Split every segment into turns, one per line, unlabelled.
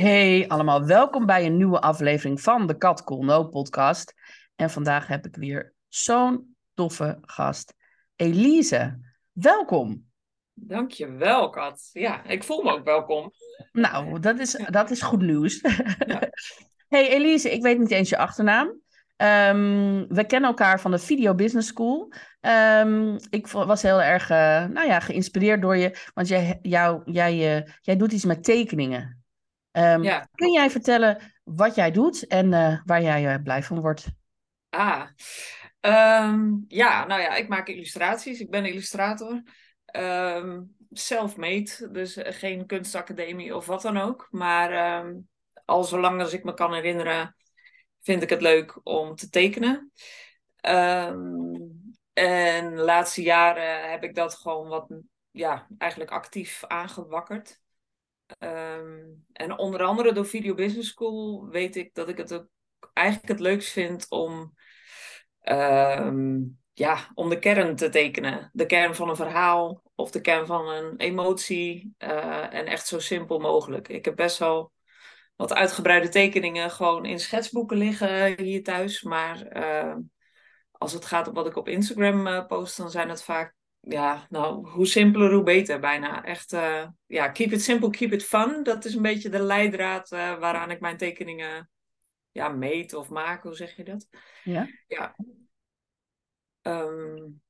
Hey allemaal, welkom bij een nieuwe aflevering van de Kat Cool No podcast. En vandaag heb ik weer zo'n toffe gast, Elise. Welkom.
Dankjewel, Kat. Ja, ik voel me ook welkom.
Nou, dat is, dat is goed nieuws. Ja. hey Elise, ik weet niet eens je achternaam. Um, we kennen elkaar van de Video Business School. Um, ik was heel erg uh, nou ja, geïnspireerd door je, want jij, jou, jij, uh, jij doet iets met tekeningen. Um, ja. Kun jij vertellen wat jij doet en uh, waar jij blij van wordt?
Ah, um, ja, nou ja, ik maak illustraties. Ik ben illustrator. Um, self-made, dus geen kunstacademie of wat dan ook. Maar al zolang als ik me kan herinneren, vind ik het leuk om te tekenen. en de laatste jaren heb ik dat gewoon wat, ja, eigenlijk actief aangewakkerd. Um, en onder andere door Video Business School weet ik dat ik het ook eigenlijk het leukst vind om, um, ja, om de kern te tekenen. De kern van een verhaal of de kern van een emotie. Uh, en echt zo simpel mogelijk. Ik heb best wel wat uitgebreide tekeningen gewoon in schetsboeken liggen hier thuis. Maar uh, als het gaat om wat ik op Instagram uh, post, dan zijn het vaak ja, nou, hoe simpeler, hoe beter bijna. Echt, uh, ja, keep it simple, keep it fun. Dat is een beetje de leidraad uh, waaraan ik mijn tekeningen ja, meet of maak. Hoe zeg je dat?
Ja.
Ja. Um,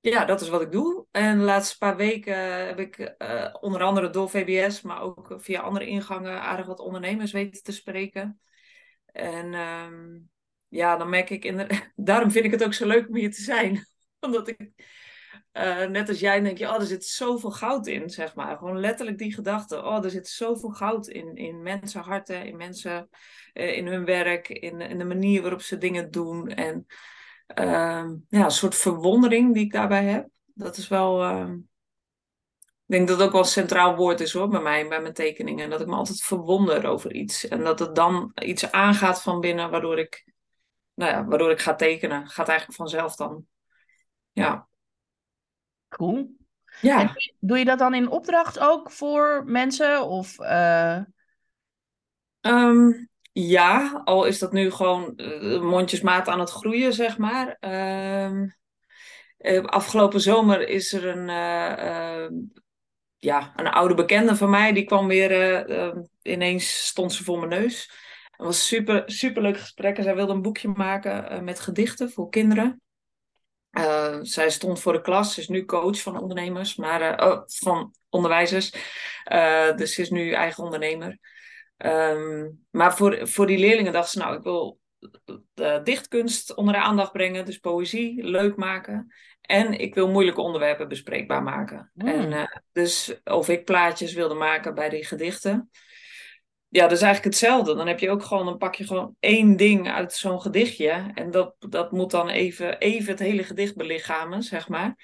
ja, dat is wat ik doe. En de laatste paar weken heb ik uh, onder andere door VBS, maar ook via andere ingangen aardig wat ondernemers weten te spreken. En um, ja, dan merk ik, in daarom vind ik het ook zo leuk om hier te zijn. Omdat ik uh, net als jij denk je, oh, er zit zoveel goud in, zeg maar. Gewoon letterlijk die gedachte, oh, er zit zoveel goud in, in mensenharten, in mensen, uh, in hun werk, in, in de manier waarop ze dingen doen. En uh, ja, een soort verwondering die ik daarbij heb. Dat is wel, ehm, ik denk dat het ook wel een centraal woord is hoor, bij mij, bij mijn tekeningen. Dat ik me altijd verwonder over iets. En dat het dan iets aangaat van binnen, waardoor ik, nou ja, waardoor ik ga tekenen. Gaat eigenlijk vanzelf dan. Ja.
Cool. Ja. En doe je dat dan in opdracht ook voor mensen? Of, uh...
um, ja, al is dat nu gewoon uh, mondjesmaat aan het groeien, zeg maar. Um, uh, afgelopen zomer is er een, ja, een oude bekende van mij, die kwam weer, ineens stond ze voor mijn neus. Het was super, super leuk gesprek. Zij wilde een boekje maken met gedichten voor kinderen. Uh, zij stond voor de klas, ze is nu coach van ondernemers, maar, uh, oh, van onderwijzers. Uh, dus ze is nu eigen ondernemer. Um, maar voor, voor die leerlingen dacht ze, nou, ik wil dichtkunst onder de aandacht brengen, dus poëzie leuk maken. En ik wil moeilijke onderwerpen bespreekbaar maken. Mm. En, dus of ik plaatjes wilde maken bij die gedichten ja, dat is eigenlijk hetzelfde. Dan heb je ook gewoon, dan pak je gewoon één ding uit zo'n gedichtje. En dat, dat moet dan even, even het hele gedicht belichamen, zeg maar.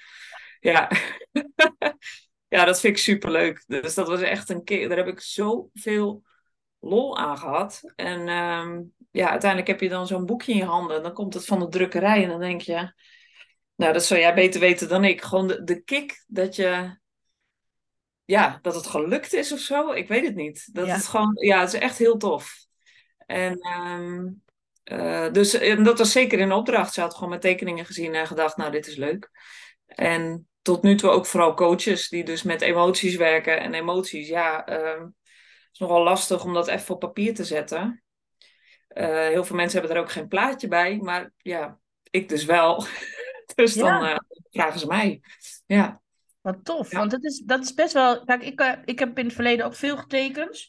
Ja. ja, dat vind ik superleuk. Dus dat was echt een keer, daar heb ik zoveel lol aan gehad. En um, ja, uiteindelijk heb je dan zo'n boekje in je handen. En dan komt het van de drukkerij en dan denk je... Nou, dat zou jij beter weten dan ik. Gewoon de, de kick dat je ja, dat het gelukt is of zo. Ik weet het niet. Dat ja. is gewoon, ja, het is echt heel tof. En um, uh, dus en dat was zeker in opdracht. Ze had gewoon mijn tekeningen gezien en gedacht, nou, dit is leuk. En tot nu toe ook vooral coaches die dus met emoties werken. En emoties, ja, uh, is nogal lastig om dat even op papier te zetten. Uh, heel veel mensen hebben er ook geen plaatje bij, maar ja, ik dus wel. dus dan ja. vragen ze mij. Ja.
Wat tof, want dat is, dat is best wel... Kijk, ik, uh, ik heb in het verleden ook veel getekend.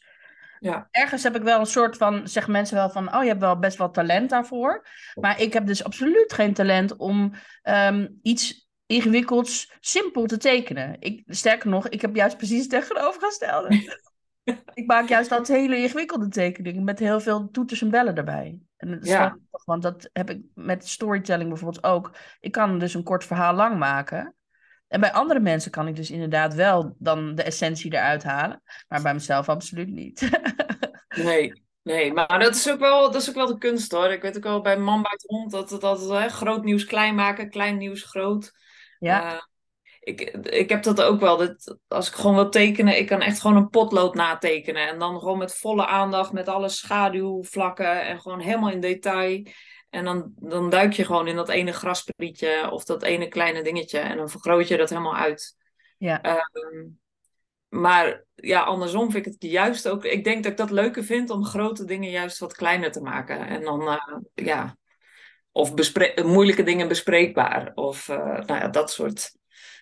Ja.
Ergens heb ik wel een soort van, zeggen mensen wel van, oh je hebt wel best wel talent daarvoor. Maar ik heb dus absoluut geen talent om ehm, iets ingewikkelds simpel te tekenen. Ik, sterker nog, ik heb juist precies het tegenovergestelde. ik maak juist dat hele ingewikkelde tekeningen met heel veel toeters en bellen erbij. En dat is
Ja.
want dat heb ik met storytelling bijvoorbeeld ook. Ik kan dus een kort verhaal lang maken. En bij andere mensen kan ik dus inderdaad wel dan de essentie eruit halen. Maar bij mezelf absoluut niet.
Nee, nee, maar dat is ook wel, dat is ook wel de kunst hoor. Ik weet ook wel bij Man buiten hond dat het altijd hè, groot nieuws klein maken, klein nieuws groot.
ja,
Eh, ik, ik heb dat ook wel. Dat, als ik gewoon wil tekenen, ik kan echt gewoon een potlood natekenen. En dan gewoon met volle aandacht, met alle schaduwvlakken en gewoon helemaal in detail. En dan, dan duik je gewoon in dat ene grasprietje of dat ene kleine dingetje. En dan vergroot je dat helemaal uit.
ja.
Ehm, maar ja, andersom vind ik het juist ook. Ik denk dat ik dat leuker vind om grote dingen juist wat kleiner te maken. En dan, eh, ja. Of moeilijke dingen bespreekbaar. Of eh, nou ja, dat soort.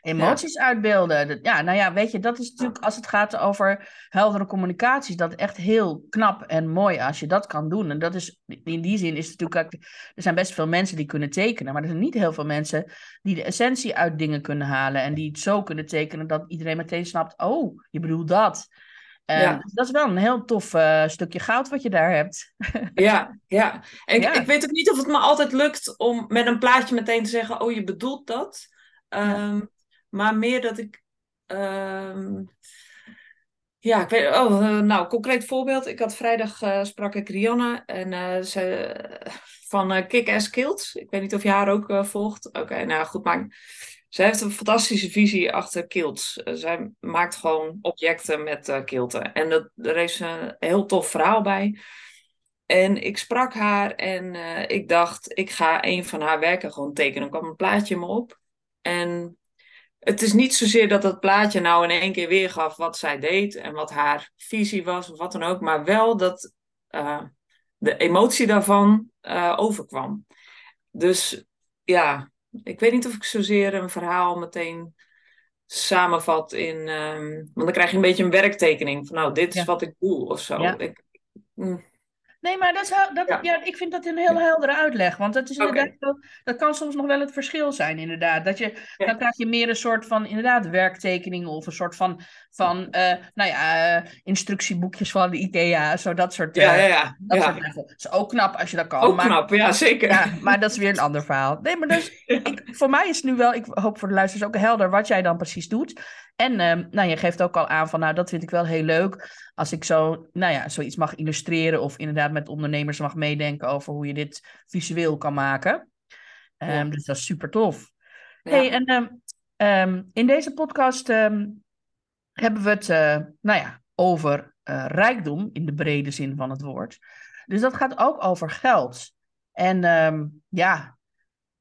Emoties uitbeelden. Dat- Ja, nou ja, weet je, dat is natuurlijk als het gaat over heldere communicatie, dat echt heel knap en mooi als je dat kan doen. En dat is, in die zin is het natuurlijk, ook- er zijn best veel mensen die kunnen tekenen, maar er zijn niet heel veel mensen die de essentie uit dingen kunnen halen en die het zo kunnen tekenen dat iedereen meteen snapt, oh, je bedoelt dat.
Ja.
dus dat is wel een heel tof eh, stukje goud wat je daar hebt.
Ja, ja. En
Ja.
Ik, ik weet ook niet of het me altijd lukt om met een plaatje meteen te zeggen: Oh, je bedoelt dat. Ehm, Maar meer dat ik. ehm, ja, ik weet. Oh, eh, nou, concreet voorbeeld. Ik had vrijdag eh, sprak ik Rianne en eh, ze, van eh Kick-Ass Kilts. Ik weet niet of je haar ook volgt. Oké, nou goed, maar. Zij heeft een fantastische visie achter kilts. Eh, zij maakt gewoon objecten met kilten. En dat, heeft ze een heel tof verhaal bij. En ik sprak haar en ik dacht, ik ga een van haar werken gewoon tekenen. Er kwam een plaatje me op. En het is niet zozeer dat dat plaatje nou in één keer weergaf wat zij deed en wat haar visie was of wat dan ook, maar wel dat eh, de emotie daarvan eh, overkwam. Dus ja, ik weet niet of ik zozeer een verhaal meteen samenvat in. ehm, want dan krijg je een beetje een werktekening van, nou, dit is
Ja.
wat ik doe of zo.
Ja.
Ik, mm,
Nee, maar dat is, dat,
Ja.
ja. ik vind dat een heel heldere uitleg. Want dat is inderdaad dat kan soms nog wel het verschil zijn, inderdaad. Dat je. Dan krijg je meer een soort van, inderdaad, werktekeningen of een soort van, van eh, nou ja, eh, instructieboekjes van de IKEA, zo dat soort,
ja,
eh,
ja, ja.
dat
ja.
soort. Dat is ook knap als je dat kan.
Ook
maar,
knap, ja, zeker.
Ja, maar dat is weer een ander verhaal. Nee, maar dus, ik, voor mij is het nu wel, ik hoop voor de luisteraars ook helder wat jij dan precies doet. En ehm, nou, je geeft ook al aan van, nou, dat vind ik wel heel leuk. Als ik zo, nou ja, zoiets mag illustreren of inderdaad met ondernemers mag meedenken over hoe je dit visueel kan maken. Ehm,
Ja.
Dus dat is super tof. Hey, en ehm, in deze podcast hebben we het, eh, nou ja, over eh, rijkdom in de brede zin van het woord. Dus dat gaat ook over geld. En ehm, ja,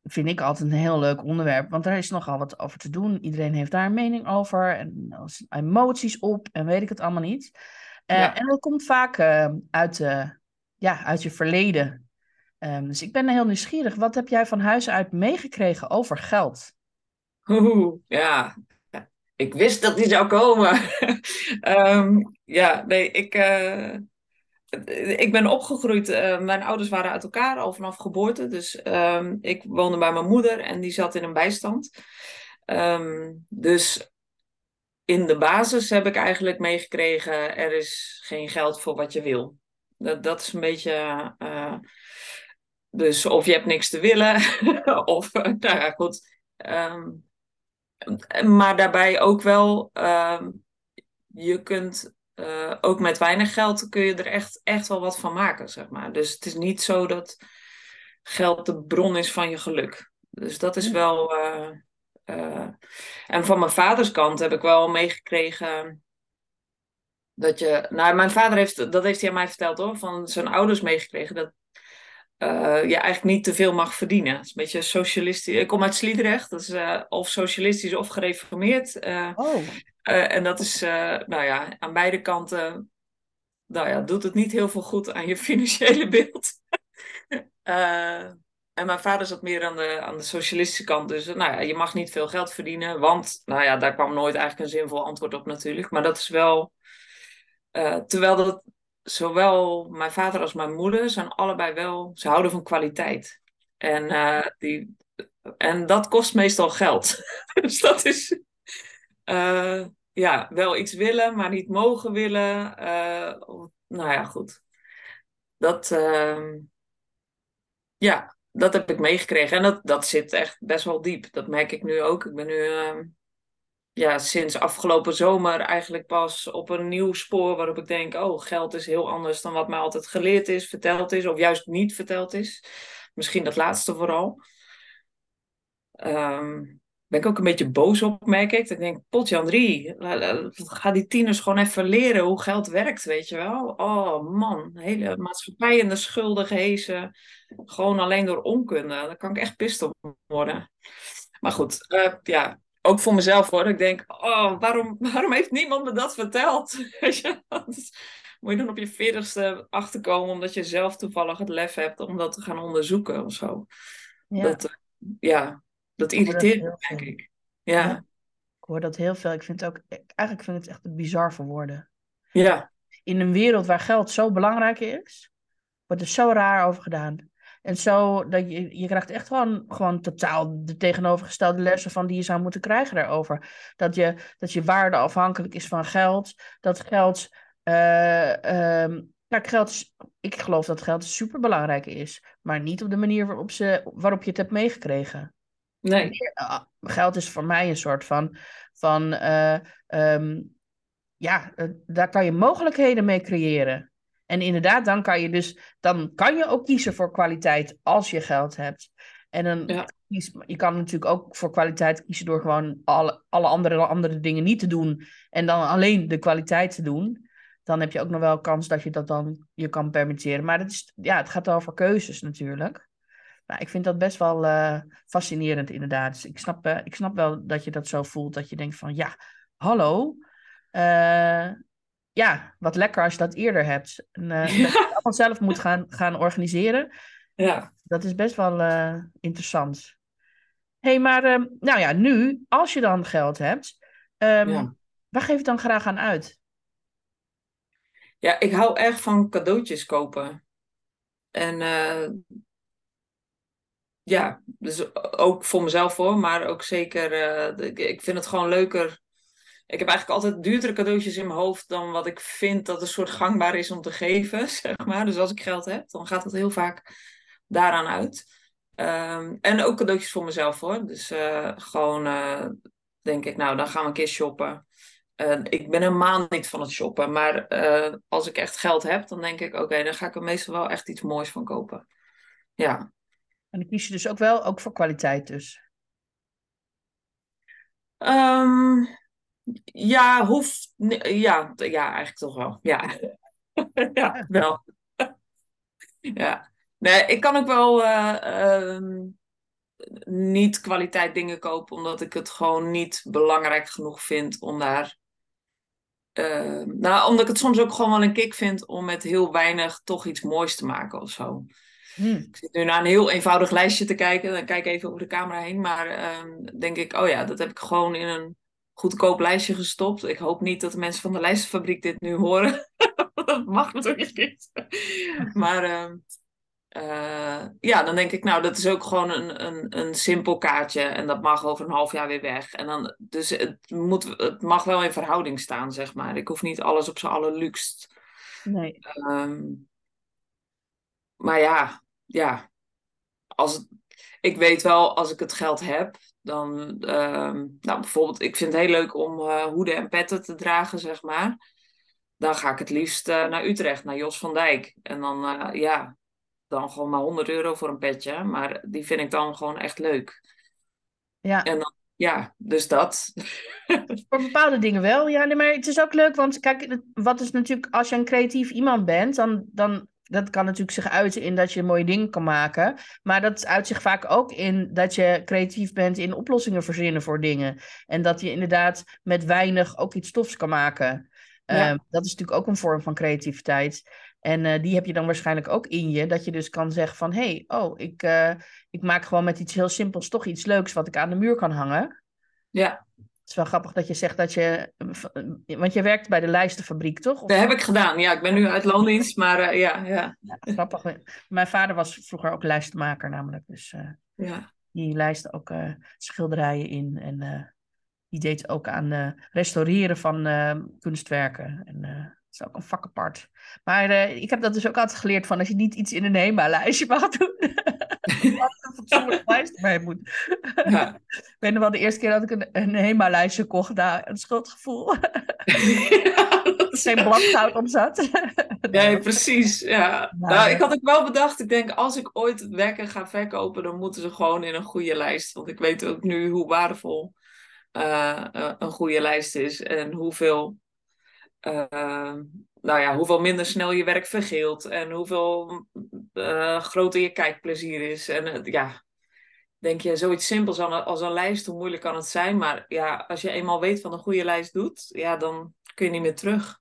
vind ik altijd een heel leuk onderwerp, want daar is nogal wat over te doen. Iedereen heeft daar een mening over en er zijn emoties op en weet ik het allemaal niet. Eh,
Ja.
En dat komt vaak eh, uit, ja, uit je verleden. Ehm, dus ik ben heel nieuwsgierig. Wat heb jij van huis uit meegekregen over geld?
Oeh, ja. Ik wist dat die zou komen. Ehm, ja, nee, ik, eh, ik ben opgegroeid. eh, mijn ouders waren uit elkaar al vanaf geboorte. Dus ehm, ik woonde bij mijn moeder en die zat in een bijstand. Ehm, dus in de basis heb ik eigenlijk meegekregen: er is geen geld voor wat je wil. Dat, dat is een beetje. eh, dus of je hebt niks te willen, of nou ja, goed. Maar daarbij ook wel, ehm, je kunt eh, ook met weinig geld kun je er echt, echt wel wat van maken, zeg maar. Dus het is niet zo dat geld de bron is van je geluk. Dus dat is wel. eh, eh, en van mijn vaders kant heb ik wel meegekregen dat je. Nou, mijn vader heeft, dat heeft hij aan mij verteld hoor, van zijn ouders meegekregen dat eh, je eigenlijk niet te veel mag verdienen. Het is een beetje socialistisch. Ik kom uit Sliedrecht, dat is eh, of socialistisch of gereformeerd. Eh,
Oh,
en dat is, nou ja, aan beide kanten, nou ja, doet het niet heel veel goed aan je financiële beeld. En mijn vader zat meer aan de, aan de socialistische kant. Dus nou ja, je mag niet veel geld verdienen. Want, nou ja, daar kwam nooit eigenlijk een zinvol antwoord op natuurlijk. Maar dat is wel, terwijl dat zowel mijn vader als mijn moeder zijn allebei wel, ze houden van kwaliteit. En, uh, die, en dat kost meestal geld. dus dat is uh, ja, wel iets willen, maar niet mogen willen. Uh, nou ja, goed. Dat, uh, ja, dat heb ik meegekregen. En dat, dat zit echt best wel diep. Dat merk ik nu ook. Ik ben nu ehm, ja, sinds afgelopen zomer eigenlijk pas op een nieuw spoor waarop ik denk, oh, geld is heel anders dan wat mij altijd geleerd is, verteld is, of juist niet verteld is. Misschien dat laatste vooral. Um, ben ik ook een beetje boos op, merk ik. Ik denk, potjan drie, ga die tieners gewoon even leren hoe geld werkt, weet je wel. Oh man, hele maatschappij in de schulden gehezen. Gewoon alleen door onkunde. Daar kan ik echt pist op worden. Maar goed, uh, ja, ook voor mezelf hoor. Ik denk, oh, waarom, waarom heeft niemand me dat verteld? Dat moet je dan op je veertigste achterkomen omdat je zelf toevallig het lef hebt om dat te gaan onderzoeken of zo. Ja. Dat, uh, ja, dat irriteert me, denk ik. Ja. ja.
Ik hoor dat heel veel. Ik vind het ook, eigenlijk vind ik het echt bizar voor woorden.
Ja.
In een wereld waar geld zo belangrijk is, wordt er zo raar over gedaan. En zo, dat je, je krijgt echt gewoon, gewoon totaal de tegenovergestelde lessen van die je zou moeten krijgen daarover. Dat je, dat je waarde afhankelijk is van geld. Dat geld. Uh, nou, geld is, ik geloof dat geld super belangrijk is. Maar niet op de manier waarop, ze, waarop je het hebt meegekregen.
Nee.
Ah, geld is voor mij een soort van. van uh, um, ja, uh, daar kan je mogelijkheden mee creëren. En inderdaad, dan kan je dus, dan kan je ook kiezen voor kwaliteit als je geld hebt. En dan
ja.
kies, je kan natuurlijk ook voor kwaliteit kiezen door gewoon alle, alle andere, andere dingen niet te doen. En dan alleen de kwaliteit te doen. Dan heb je ook nog wel kans dat je dat dan je kan permitteren. Maar het, is, ja, het gaat over keuzes natuurlijk. Nou, ik vind dat best wel uh, fascinerend inderdaad. Dus ik snap, uh, ik snap wel dat je dat zo voelt. Dat je denkt van ja, hallo. Uh, ja, wat lekker als je dat eerder hebt. En, uh, ja. Dat je het allemaal zelf moet gaan, gaan organiseren.
Ja.
Dat is best wel uh, interessant. Hé, hey, maar um, nou ja, nu, als je dan geld hebt, um, ja. waar geef je dan graag aan uit?
Ja, ik hou erg van cadeautjes kopen. En uh, ja, dus ook voor mezelf hoor, maar ook zeker, ik vind het gewoon leuker ik heb eigenlijk altijd duurdere cadeautjes in mijn hoofd dan wat ik vind dat een soort gangbaar is om te geven, zeg maar. Dus als ik geld heb, dan gaat het heel vaak daaraan uit. Um, en ook cadeautjes voor mezelf hoor. Dus uh, gewoon uh, denk ik, nou dan gaan we een keer shoppen. Uh, ik ben helemaal niet van het shoppen, maar als ik echt geld heb, dan denk ik, oké, okay, dan ga ik er meestal wel echt iets moois van kopen. Ja.
En dan kies je dus ook wel, ook voor kwaliteit dus?
Um, ja, hoeft. Ja, ja, eigenlijk toch wel. Ja, ja wel. ja. Nee, ik kan ook wel uh, uh, niet kwaliteit dingen kopen, omdat ik het gewoon niet belangrijk genoeg vind om daar. Uh, nou, omdat ik het soms ook gewoon wel een kick vind om met heel weinig toch iets moois te maken of zo. Hmm. Ik zit nu naar een heel eenvoudig lijstje te kijken. Dan kijk ik even over de camera heen. Maar ehm, denk ik, oh ja, dat heb ik gewoon in een goedkoop lijstje gestopt. Ik hoop niet dat de mensen van de lijstenfabriek dit nu horen. dat mag natuurlijk niet. maar uh, uh, ja, dan denk ik, nou, dat is ook gewoon een, een, een simpel kaartje. En dat mag over een half jaar weer weg. En dan, dus het, moet, het mag wel in verhouding staan, zeg maar. Ik hoef niet alles op z'n allerluxst.
Nee.
Um, maar ja, ja. Als het, ik weet wel, als ik het geld heb, dan, uh, nou bijvoorbeeld, ik vind het heel leuk om uh, hoeden en petten te dragen, zeg maar. Dan ga ik het liefst uh, naar Utrecht, naar Jos van Dijk. En dan, uh, ja, dan gewoon maar 100 euro voor een petje. Maar die vind ik dan gewoon echt leuk.
Ja.
En dan, ja, dus dat.
Voor bepaalde dingen wel, ja. Nee, maar het is ook leuk, want kijk, wat is natuurlijk, als je een creatief iemand bent, dan, dan dat kan natuurlijk zich uiten in dat je mooie dingen kan maken. Maar dat uit zich vaak ook in dat je creatief bent in oplossingen verzinnen voor dingen. En dat je inderdaad met weinig ook iets tofs kan maken. Ja. Uh, dat is natuurlijk ook een vorm van creativiteit. En uh, die heb je dan waarschijnlijk ook in je. Dat je dus kan zeggen van... hé, hey, oh, ik, uh, ik maak gewoon met iets heel simpels toch iets leuks... wat ik aan de muur kan hangen.
Ja.
Het is wel grappig dat je zegt dat je. Want je werkt bij de lijstenfabriek, toch? Of...
Dat heb ik gedaan. Ja, ik ben nu uit loondienst, maar uh, ja, ja.
ja. Grappig. Mijn vader was vroeger ook lijstenmaker, namelijk. Dus uh,
ja.
die lijst ook uh, schilderijen in. En die deed ook aan restaureren van kunstwerken. En dat is ook een vak apart. Maar ik heb dat dus ook altijd geleerd van als je niet iets in een HEMA-lijstje mag doen. lijst moet. Ja. Ik weet nog wel de eerste keer dat ik een, een HEMA-lijstje kocht, daar een schuldgevoel. ja, Geen bladgoud op zat.
nee, precies. Ja. Nou, ik had ook wel bedacht, ik denk als ik ooit wekken ga verkopen, dan moeten ze gewoon in een goede lijst. Want ik weet ook nu hoe waardevol uh, een goede lijst is en hoeveel uh, nou ja, hoeveel minder snel je werk vergeelt en hoeveel uh, groter je kijkplezier is. En uh, ja, denk je, zoiets simpels als een lijst, hoe moeilijk kan het zijn? Maar ja, als je eenmaal weet wat een goede lijst doet, ja, dan kun je niet meer terug.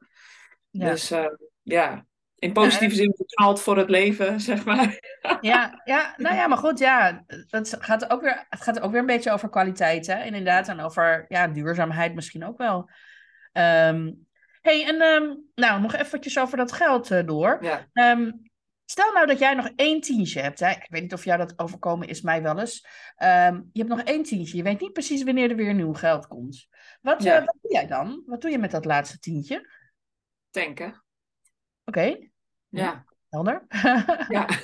Ja. Dus uh, ja, in positieve zin betaald voor het leven, zeg maar.
Ja, ja, nou ja, maar goed, ja, het gaat ook weer, het gaat ook weer een beetje over kwaliteit, hè? Inderdaad, en over ja, duurzaamheid misschien ook wel. Um, hey, en um, nou, nog eventjes over dat geld uh, door.
Ja.
Um, stel nou dat jij nog één tientje hebt. Hè? Ik weet niet of jou dat overkomen is, mij wel eens. Um, je hebt nog één tientje. Je weet niet precies wanneer er weer nieuw geld komt. Wat, ja. uh, wat doe jij dan? Wat doe je met dat laatste tientje?
Tanken.
Oké. Okay.
Ja.
Helder.
ja.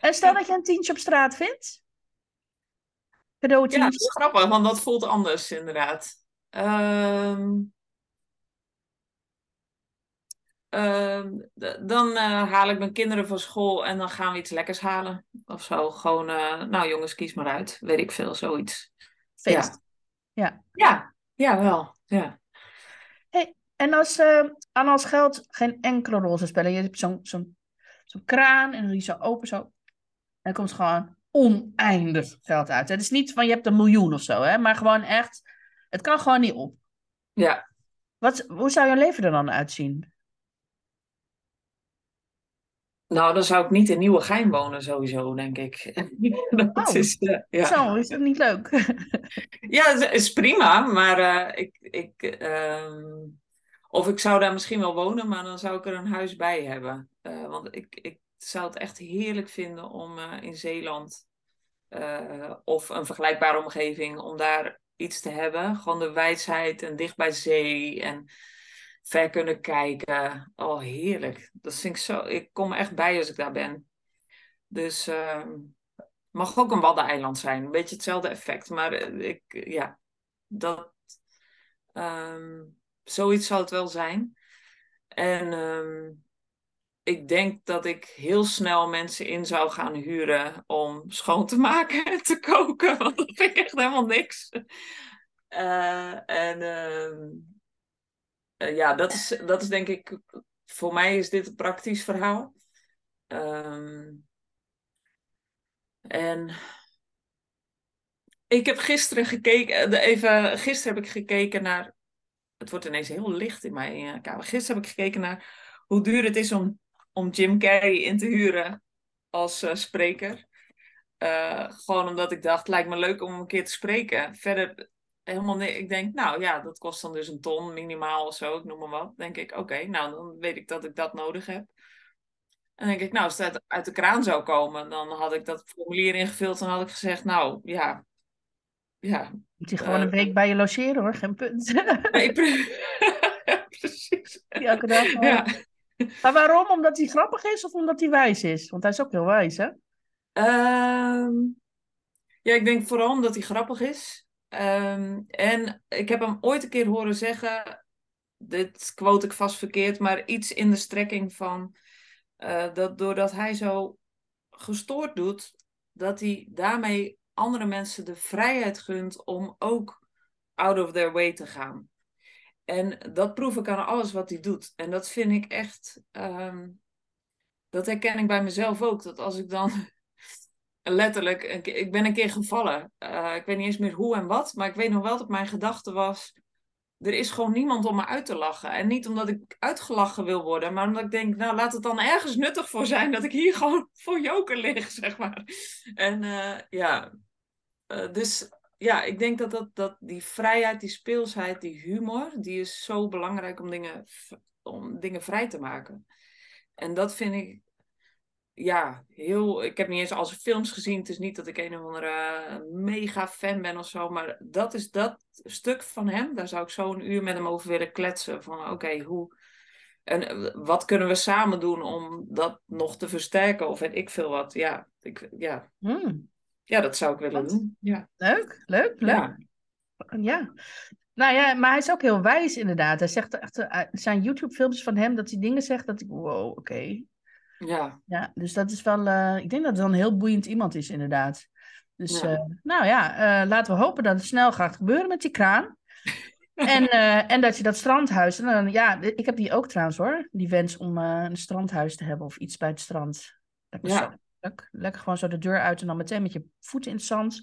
En stel dat je een tientje op straat vindt? Cadeautje?
Ja, dat is grappig, want dat voelt anders inderdaad. Um, uh, dan uh, haal ik mijn kinderen van school en dan gaan we iets lekkers halen. Of zo. Gewoon, uh, nou jongens, kies maar uit. Weet ik veel, zoiets.
Feest.
Ja. Ja, ja, wel. Ja.
Hey, en als, aan als geld geen enkele rol zou spelen. Je hebt zo'n zo'n zo'n kraan en dan die zo open zo. En dan komt gewoon oneindig geld uit. Het is niet van je hebt een miljoen of zo, hè? maar gewoon echt, het kan gewoon niet op.
Ja.
Wat, hoe zou je leven er dan uitzien?
Nou, dan zou ik niet in nieuwe gein wonen, sowieso, denk ik.
dat oh, is, uh, ja. Zo, is dat niet leuk?
ja, het is prima, maar uh, ik. ik uh, of ik zou daar misschien wel wonen, maar dan zou ik er een huis bij hebben. Uh, want ik, ik zou het echt heerlijk vinden om in Zeeland of een vergelijkbare omgeving, om daar iets te hebben. Gewoon de wijsheid en dicht bij zee en ver kunnen kijken. Oh, heerlijk. Dat vind ik zo. Ik kom echt bij als ik daar ben. Dus uh, mag ook een waddeneiland zijn. Een beetje hetzelfde effect. Maar eh, ik, ja, dat. Um, zoiets zal het wel zijn. En um, ik denk dat ik heel snel mensen in zou gaan huren om schoon te maken en te koken. Want dat vind ik echt helemaal niks. Uh, en. Uh, ja, dat is, dat is denk ik, voor mij is dit een praktisch verhaal. Um, en ik heb gisteren gekeken, even, gisteren heb ik gekeken naar, het wordt ineens heel licht in mijn kamer. Gisteren heb ik gekeken naar hoe duur het is om, om Jim Carrey in te huren als spreker. Gewoon omdat ik dacht, lijkt me leuk om een keer te spreken. Verder helemaal nee. Ik denk, nou ja, dat kost dan dus een ton minimaal of zo, ik noem maar wat. denk ik, oké, nou dan weet ik dat ik dat nodig heb. En denk ik, nou, als het uit, de kraan zou komen, dan had ik dat formulier ingevuld en had ik gezegd, nou ja. ja
Moet je gewoon een eh, week bij je logeren hoor, geen punt.
Nee, precies.
Die elke dag. Ja. Maar waarom? Omdat hij grappig is of omdat hij wijs is? Want hij is ook heel wijs, hè?
Uh, ja, ik denk vooral omdat hij grappig is. Um, en ik heb hem ooit een keer horen zeggen, dit quote ik vast verkeerd, maar iets in de strekking van uh, dat doordat hij zo gestoord doet, dat hij daarmee andere mensen de vrijheid gunt om ook out of their way te gaan. En dat proef ik aan alles wat hij doet. En dat vind ik echt, um, dat herken ik bij mezelf ook. Dat als ik dan letterlijk, ik ben een keer gevallen. Uh, ik weet niet eens meer hoe en wat, maar ik weet nog wel dat mijn gedachte was: er is gewoon niemand om me uit te lachen. En niet omdat ik uitgelachen wil worden, maar omdat ik denk: nou, laat het dan ergens nuttig voor zijn dat ik hier gewoon voor joker lig, zeg maar. En uh, ja, uh, dus ja, ik denk dat, dat, dat die vrijheid, die speelsheid, die humor, die is zo belangrijk om dingen, om dingen vrij te maken. En dat vind ik, ja, heel. Ik heb niet eens al zijn films gezien. Het is niet dat ik een of andere mega fan ben of zo. Maar dat is dat stuk van hem. Daar zou ik zo een uur met hem over willen kletsen. Van oké, hoe. En eh, wat kunnen we samen doen om dat nog te versterken? Of weet ik veel wat. Ja, ik, ja.
Hmm.
ja dat zou ik willen doen. Ja.
Leuk, leuk, leuk.
Ja.
Ja. Nou ja, maar hij is ook heel wijs inderdaad. Hij zegt echt, eh, zijn YouTube-filmpjes van hem dat hij dingen zegt dat ik, wow, oké.
Ja.
Ja, dus dat is wel, eh, ik denk dat het wel een heel boeiend iemand is inderdaad. Dus
Ja.
eh, nou ja, eh, laten we hopen dat het snel gaat gebeuren met die kraan. En, en dat je dat strandhuis, en dan, ja, ik heb die ook trouwens hoor, die wens om een strandhuis te hebben of iets bij het strand. Lekker,
Ja.
zo, lekker, lekker gewoon zo de deur uit en dan meteen met je voeten in het zand.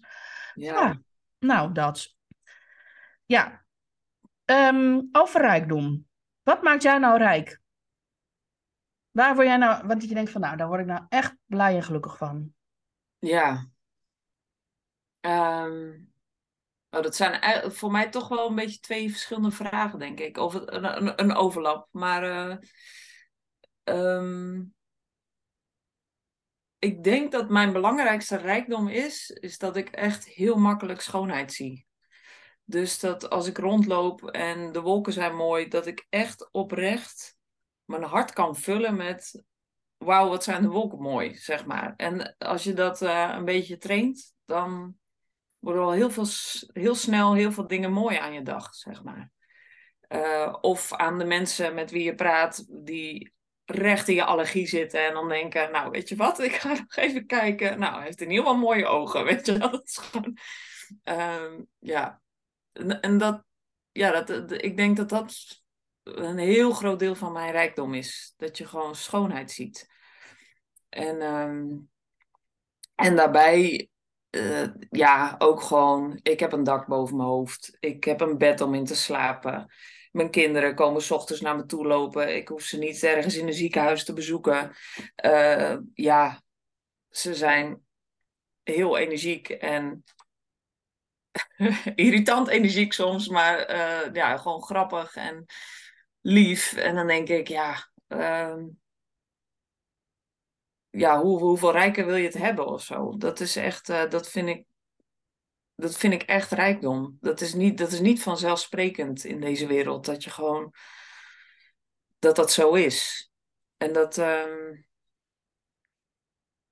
Ja.
Ja, nou dat. Ja, Ehm, over rijkdom. Wat maakt jou nou rijk? Waar word jij nou, want je denkt van, nou, daar word ik nou echt blij en gelukkig van.
Ja. Ehm, oh, dat zijn voor mij toch wel een beetje twee verschillende vragen, denk ik. Of een, een, overlap. Maar ehm, ik denk dat mijn belangrijkste rijkdom is, is dat ik echt heel makkelijk schoonheid zie. Dus dat als ik rondloop en de wolken zijn mooi, dat ik echt oprecht mijn hart kan vullen met wauw, wat zijn de wolken mooi, zeg maar. En als je dat eh, een beetje traint, dan worden al heel, veel, heel snel heel veel dingen mooi aan je dag, zeg maar. Eh, of aan de mensen met wie je praat, die recht in je allergie zitten en dan denken, nou, weet je wat, ik ga nog even kijken. Nou, heeft in ieder geval mooie ogen, weet je wel. Dat gewoon, ehm, ja. En, en dat, ja, dat- ik denk dat dat een heel groot deel van mijn rijkdom is. Dat je gewoon schoonheid ziet. En, ehm, en daarbij, eh, ja, ook gewoon, ik heb een dak boven mijn hoofd. Ik heb een bed om in te slapen. Mijn kinderen komen 's ochtends naar me toe lopen. Ik hoef ze niet ergens in een ziekenhuis te bezoeken. Eh, ja, ze zijn heel energiek en irritant energiek soms, maar eh, ja, gewoon grappig en lief. En dan denk ik, ja, ehm, ja hoe, hoeveel rijker wil je het hebben of zo? Dat is echt, eh, dat vind ik, dat vind ik echt rijkdom. Dat is niet, dat is niet vanzelfsprekend in deze wereld, dat je gewoon, dat dat zo is. En dat, ehm,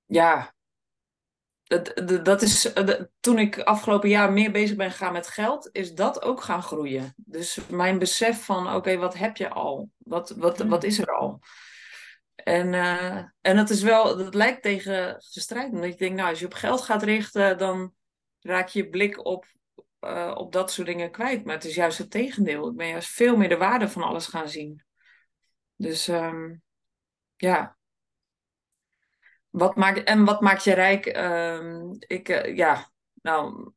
ja, dat, dat- is, eh, toen ik afgelopen jaar meer bezig ben gegaan met geld, is dat ook gaan groeien. Dus mijn besef van, oké, wat heb je al? Wat, wat,
Mm.
wat is er al? En, eh, en dat is wel, dat lijkt tegen gestrijd. Omdat je denkt, nou, als je op geld gaat richten, dan raak je je blik op, eh, op dat soort dingen kwijt. Maar het is juist het tegendeel. Ik ben juist veel meer de waarde van alles gaan zien. Dus ehm, ja. Wat maakt, en wat maakt je rijk? Ehm, ik, eh, ja, nou,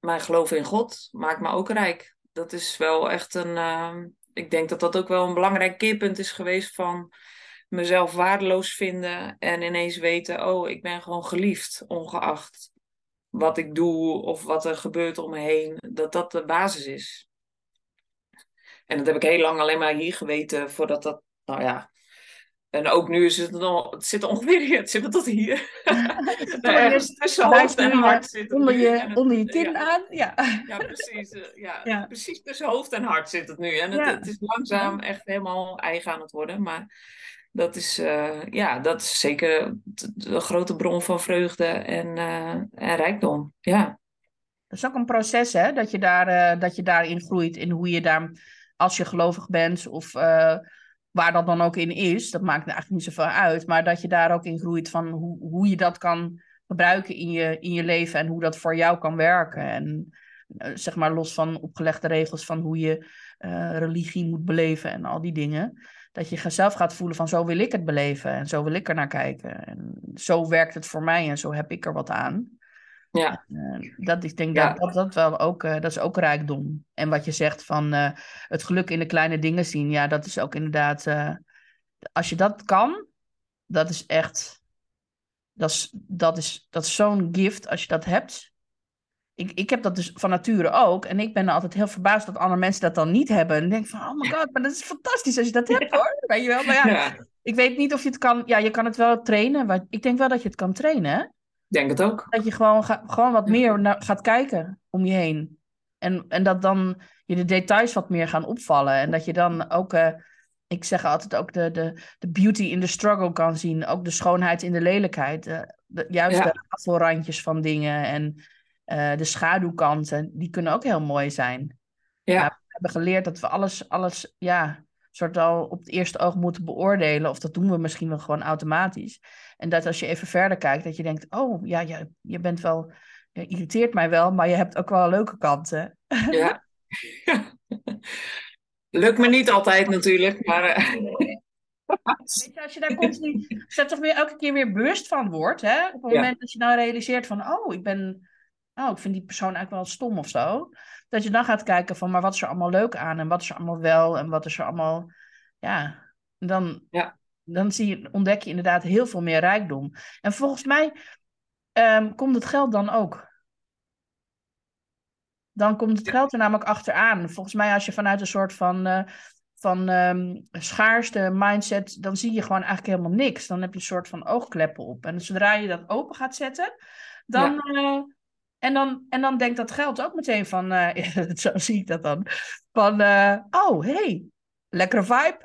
mijn geloof in God maakt me ook rijk. Dat is wel echt een. ehm, ik denk dat dat ook wel een belangrijk keerpunt is geweest van mezelf waardeloos vinden en ineens weten: oh, ik ben gewoon geliefd, ongeacht wat ik doe of wat er gebeurt om me heen. Dat dat de basis is. En dat heb ik heel lang alleen maar hier geweten voordat dat, nou ja. En ook nu is het, nog, het zit ongeveer hier, het zit tot hier.
Tot
Ergens tussen hoofd en hart zit
onder je,
het-
onder je kin
ja.
aan. Ja.
Ja, precies. eh, ja,
Ja.
precies tussen hoofd en hart zit het nu. En het, is langzaam echt helemaal eigen aan het worden. Maar dat is, eh, ja, dat is zeker een grote bron van vreugde en, eh, en rijkdom. Ja,
Dat is ook een proces, hè? Dat je, daar, dat je daarin groeit. In hoe je daar, als je gelovig bent of waar dat dan ook in is. Dat maakt eigenlijk niet zoveel uit. Maar dat je daar ook in groeit van hoe, hoe je dat kan gebruiken in je, in je leven. En hoe dat voor jou kan werken. En eh, zeg maar los van opgelegde regels van hoe je eh, religie moet beleven en al die dingen. Dat je zelf gaat voelen van zo wil ik het beleven. En zo wil ik er naar kijken. En zo werkt het voor mij en zo heb ik er wat aan.
Ja,
Eh, dat, ik denk
Ja.
dat, dat dat wel ook, eh, dat is ook rijkdom. En wat je zegt van eh, het geluk in de kleine dingen zien, ja, dat is ook inderdaad, als je dat kan, dat is echt, dat is, dat is, dat is zo'n gift als je dat hebt. ik, ik heb dat dus van nature ook. En ik ben altijd heel verbaasd dat andere mensen dat dan niet hebben. En ik denk van, oh my god, maar dat is fantastisch als je dat hebt hoor. Weet je wel? Maar ja, ik weet niet of je het kan... Ja, je kan het wel trainen. Maar ik denk wel dat je het kan trainen.
Denk het ook.
Dat je gewoon, ga, gewoon wat meer naar, gaat kijken om je heen. En, en dat dan je de details wat meer gaan opvallen. En dat je dan ook... Uh, ik zeg altijd ook de, de, de beauty in the struggle kan zien. Ook de schoonheid in de lelijkheid. Uh, de, juist ja. de afvalrandjes van dingen en uh, de schaduwkanten. Die kunnen ook heel mooi zijn. Ja. we hebben geleerd dat we alles, alles ja, soort al op het eerste oog moeten beoordelen. Of dat doen we misschien wel gewoon automatisch. En dat als je even verder kijkt, dat je denkt: oh ja, ja je bent wel, je irriteert mij wel, maar je hebt ook wel leuke kanten.
Ja. Lukt me niet altijd natuurlijk, maar. Uh...
Weet je, als je daar continu, als je toch weer elke keer weer bewust van wordt, hè? op het moment dat je nou realiseert van, oh, ik ben, oh, ik vind die persoon eigenlijk wel stom of zo, dat je dan gaat kijken van, maar wat is er allemaal leuk aan en wat is er allemaal wel en wat is er allemaal, ja, dan, ja. Dan zie je, ontdek je inderdaad heel veel meer rijkdom. En volgens mij um, komt het geld dan ook dan komt het geld er namelijk achteraan. Volgens mij, als je vanuit een soort van, uh, van um, schaarste mindset, dan zie je gewoon eigenlijk helemaal niks. Dan heb je een soort van oogkleppen op. En zodra je dat open gaat zetten, dan. Uh, en dan, en dan denkt dat geld ook meteen van, uh, zo zie ik dat dan, van, oh, hey, lekkere vibe.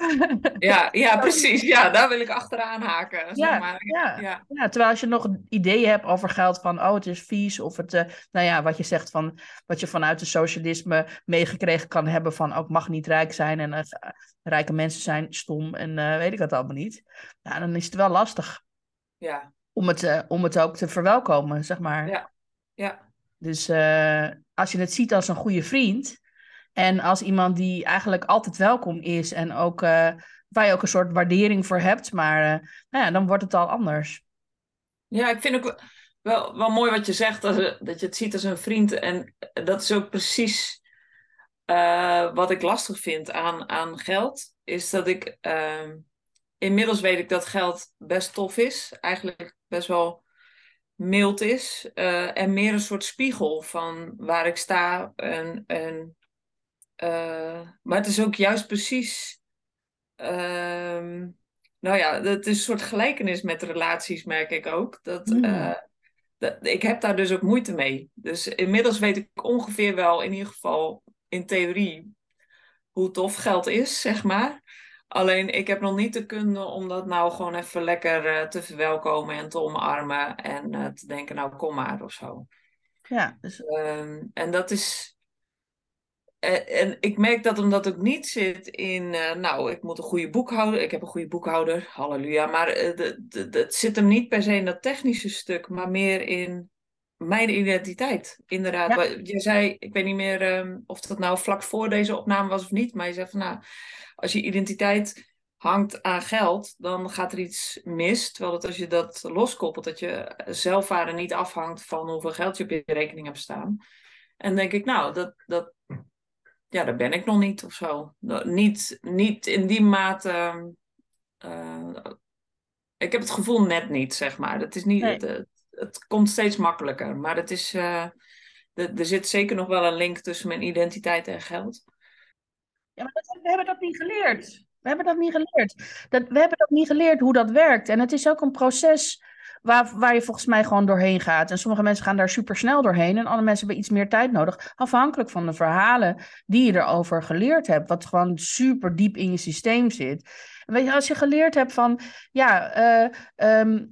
Ja, ja, precies. Ja, daar wil ik achteraan haken.
Ja, zeg maar. ja, ja. ja, terwijl als je nog ideeën hebt over geld van, oh, het is vies. Of het, uh, nou ja, wat je zegt van, wat je vanuit het socialisme meegekregen kan hebben van, ook oh, mag niet rijk zijn. En uh, rijke mensen zijn stom en uh, weet ik dat allemaal niet. Ja, dan is het wel lastig.
Ja.
Om het, om het ook te verwelkomen, zeg maar.
Ja, ja.
Dus als je het ziet als een goede vriend en als iemand die eigenlijk altijd welkom is en ook uh, waar je ook een soort waardering voor hebt, maar uh, nou ja, dan wordt het al anders.
Ja, ik vind ook wel, wel mooi wat je zegt, dat, dat je het ziet als een vriend. En dat is ook precies uh, wat ik lastig vind aan, aan geld. Is dat ik ehm, inmiddels weet ik dat geld best tof is. Eigenlijk best wel mild is. en meer een soort spiegel van waar ik sta en, en uh, maar het is ook juist precies. Uh, nou ja, het is een soort gelijkenis met relaties, merk ik ook. Dat, mm. uh, dat, ik heb daar dus ook moeite mee. Dus inmiddels weet ik ongeveer wel, in ieder geval in theorie, hoe tof geld is, zeg maar. Alleen ik heb nog niet de kunde om dat nou gewoon even lekker uh, te verwelkomen en te omarmen. En uh, te denken, nou kom maar of zo.
Ja, dus...
Um, en dat is eh, en ik merk dat omdat ik niet zit in, uh, nou, ik moet een goede boekhouder, ik heb een goede boekhouder, halleluja, maar uh, het zit hem niet per se in dat technische stuk, maar meer in mijn identiteit. Inderdaad, ja. je zei, ik weet niet meer um, of dat nou vlak voor deze opname was of niet, maar je zei van, nou, als je identiteit hangt aan geld, dan gaat er iets mis. Terwijl dat als je dat loskoppelt, dat je zelfwaarde niet afhangt van hoeveel geld je op je rekening hebt staan. En denk ik, nou, dat, dat ja, daar ben ik nog niet of zo. Niet, niet in die mate. Uh, ik heb het gevoel net niet, zeg maar. Het, is niet, het, het, komt steeds makkelijker. Maar het is, uh, er zit zeker nog wel een link tussen mijn identiteit en geld.
Ja, maar dat, we hebben dat niet geleerd. We hebben dat niet geleerd. Dat, we hebben dat niet geleerd hoe dat werkt. En het is ook een proces waar, waar je volgens mij gewoon doorheen gaat. En sommige mensen gaan daar super snel doorheen en andere mensen hebben iets meer tijd nodig. Afhankelijk van de verhalen die je erover geleerd hebt, wat gewoon super diep in je systeem zit. weet je, als je geleerd hebt van, ja, uh, um,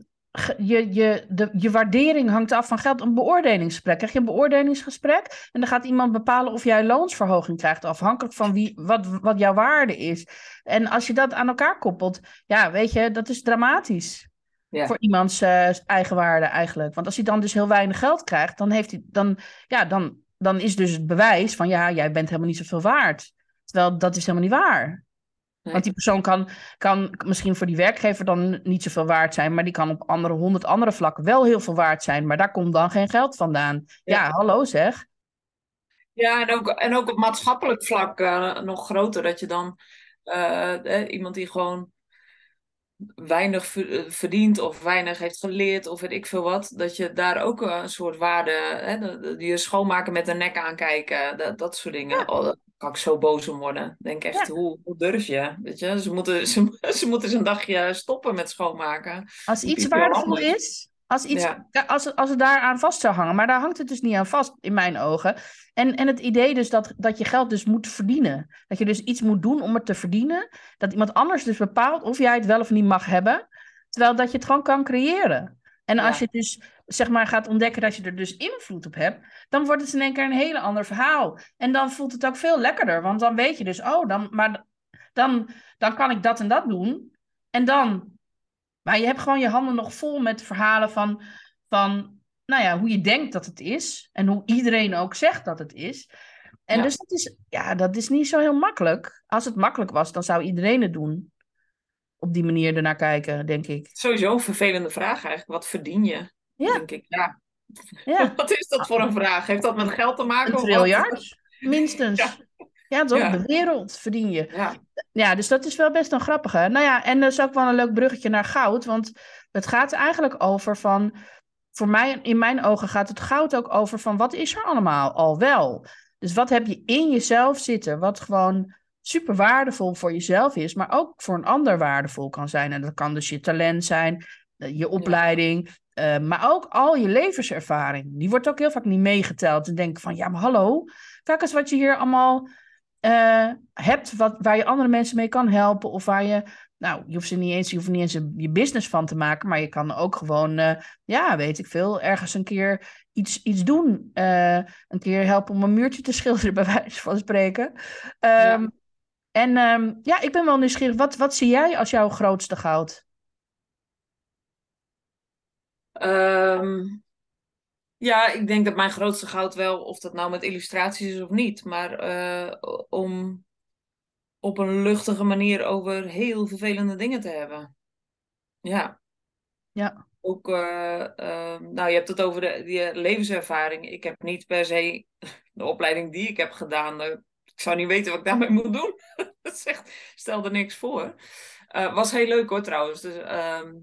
je, je, de, je waardering hangt af van geld. Een beoordelingsgesprek. Krijg je een beoordelingsgesprek en dan gaat iemand bepalen of jij loonsverhoging krijgt, afhankelijk van wie, wat, wat jouw waarde is. En als je dat aan elkaar koppelt, ja, weet je, dat is dramatisch ja. voor iemands uh, eigenwaarde eigenlijk. Want als hij dan dus heel weinig geld krijgt, dan, heeft hij, dan, ja, dan, dan is dus het bewijs van ja, jij bent helemaal niet zoveel waard. Terwijl dat is helemaal niet waar. Want die persoon kan, kan misschien voor die werkgever dan niet zoveel waard zijn, maar die kan op andere honderd andere vlakken wel heel veel waard zijn. Maar daar komt dan geen geld vandaan. Ja, hallo zeg.
Ja, en ook, en ook op maatschappelijk vlak uh, nog groter. Dat je dan uh, iemand die gewoon weinig verdient of weinig heeft geleerd of weet ik veel wat, dat je daar ook een soort waarde, hè, je schoonmaken met de nek aankijken, dat, dat soort dingen. Oh, daar kan ik zo boos om worden. Denk echt, hoe, hoe durf je? Weet je? Ze, moeten, ze, ze moeten eens een dagje stoppen met schoonmaken.
Als iets waardevol is, als, iets, als, als het daaraan vast zou hangen. Maar daar hangt het dus niet aan vast, in mijn ogen. En, en het idee dus dat, dat je geld dus moet verdienen. Dat je dus iets moet doen om het te verdienen. Dat iemand anders dus bepaalt of jij het wel of niet mag hebben. Terwijl dat je het gewoon kan creëren. En als je dus zeg maar gaat ontdekken dat je er dus invloed op hebt, dan wordt het in één keer een hele ander verhaal. En dan voelt het ook veel lekkerder, want dan weet je dus, oh, dan, maar dan, dan kan ik dat en dat doen. En dan maar je hebt gewoon je handen nog vol met verhalen van, van nou ja, hoe je denkt dat het is. En hoe iedereen ook zegt dat het is. En dus dat is, ja, dat is niet zo heel makkelijk. Als het makkelijk was, dan zou iedereen het doen. Op die manier ernaar kijken, denk ik.
Sowieso een vervelende vraag eigenlijk. Wat verdien je? Ja. Denk ik, ja. ja. wat is dat voor een vraag? Heeft dat met geld te maken?
Een triljard, minstens. Ja. Ja, toch? De wereld verdien je. Ja. ja, dus dat is wel best een grappige. Nou ja, en dat is ook wel een leuk bruggetje naar goud. Want het gaat eigenlijk over van... Voor mij, in mijn ogen gaat het goud ook over van... Wat is er allemaal al wel? Dus wat heb je in jezelf zitten? Wat gewoon super waardevol voor jezelf is, maar ook voor een ander waardevol kan zijn. En dat kan dus je talent zijn, eh, je opleiding, uh, maar ook al je levenservaring. Die wordt ook heel vaak niet meegeteld. En denk van, ja, maar hallo, kijk eens wat je hier allemaal uh, hebt wat, waar je andere mensen mee kan helpen. Of waar je, nou, je hoeft, ze niet eens, je hoeft niet eens je business van te maken. Maar je kan ook gewoon, uh, ja, weet ik veel, ergens een keer iets, iets doen. Uh, een keer helpen om een muurtje te schilderen, bij wijze van spreken. Um, ja. En um, ja, ik ben wel nieuwsgierig. Wat, wat zie jij als jouw grootste goud?
Um, ja, ik denk dat mijn grootste goud wel, of dat nou met illustraties is of niet, maar uh, om op een luchtige manier over heel vervelende dingen te hebben. Ja.
Ja.
Ook, uh, uh, nou, je hebt het over de, die levenservaring. Ik heb niet per se de opleiding die ik heb gedaan. ik zou niet weten wat ik daarmee moet doen. dat zegt, stel er niks voor. was heel leuk hoor trouwens. Dus, ehm, eh,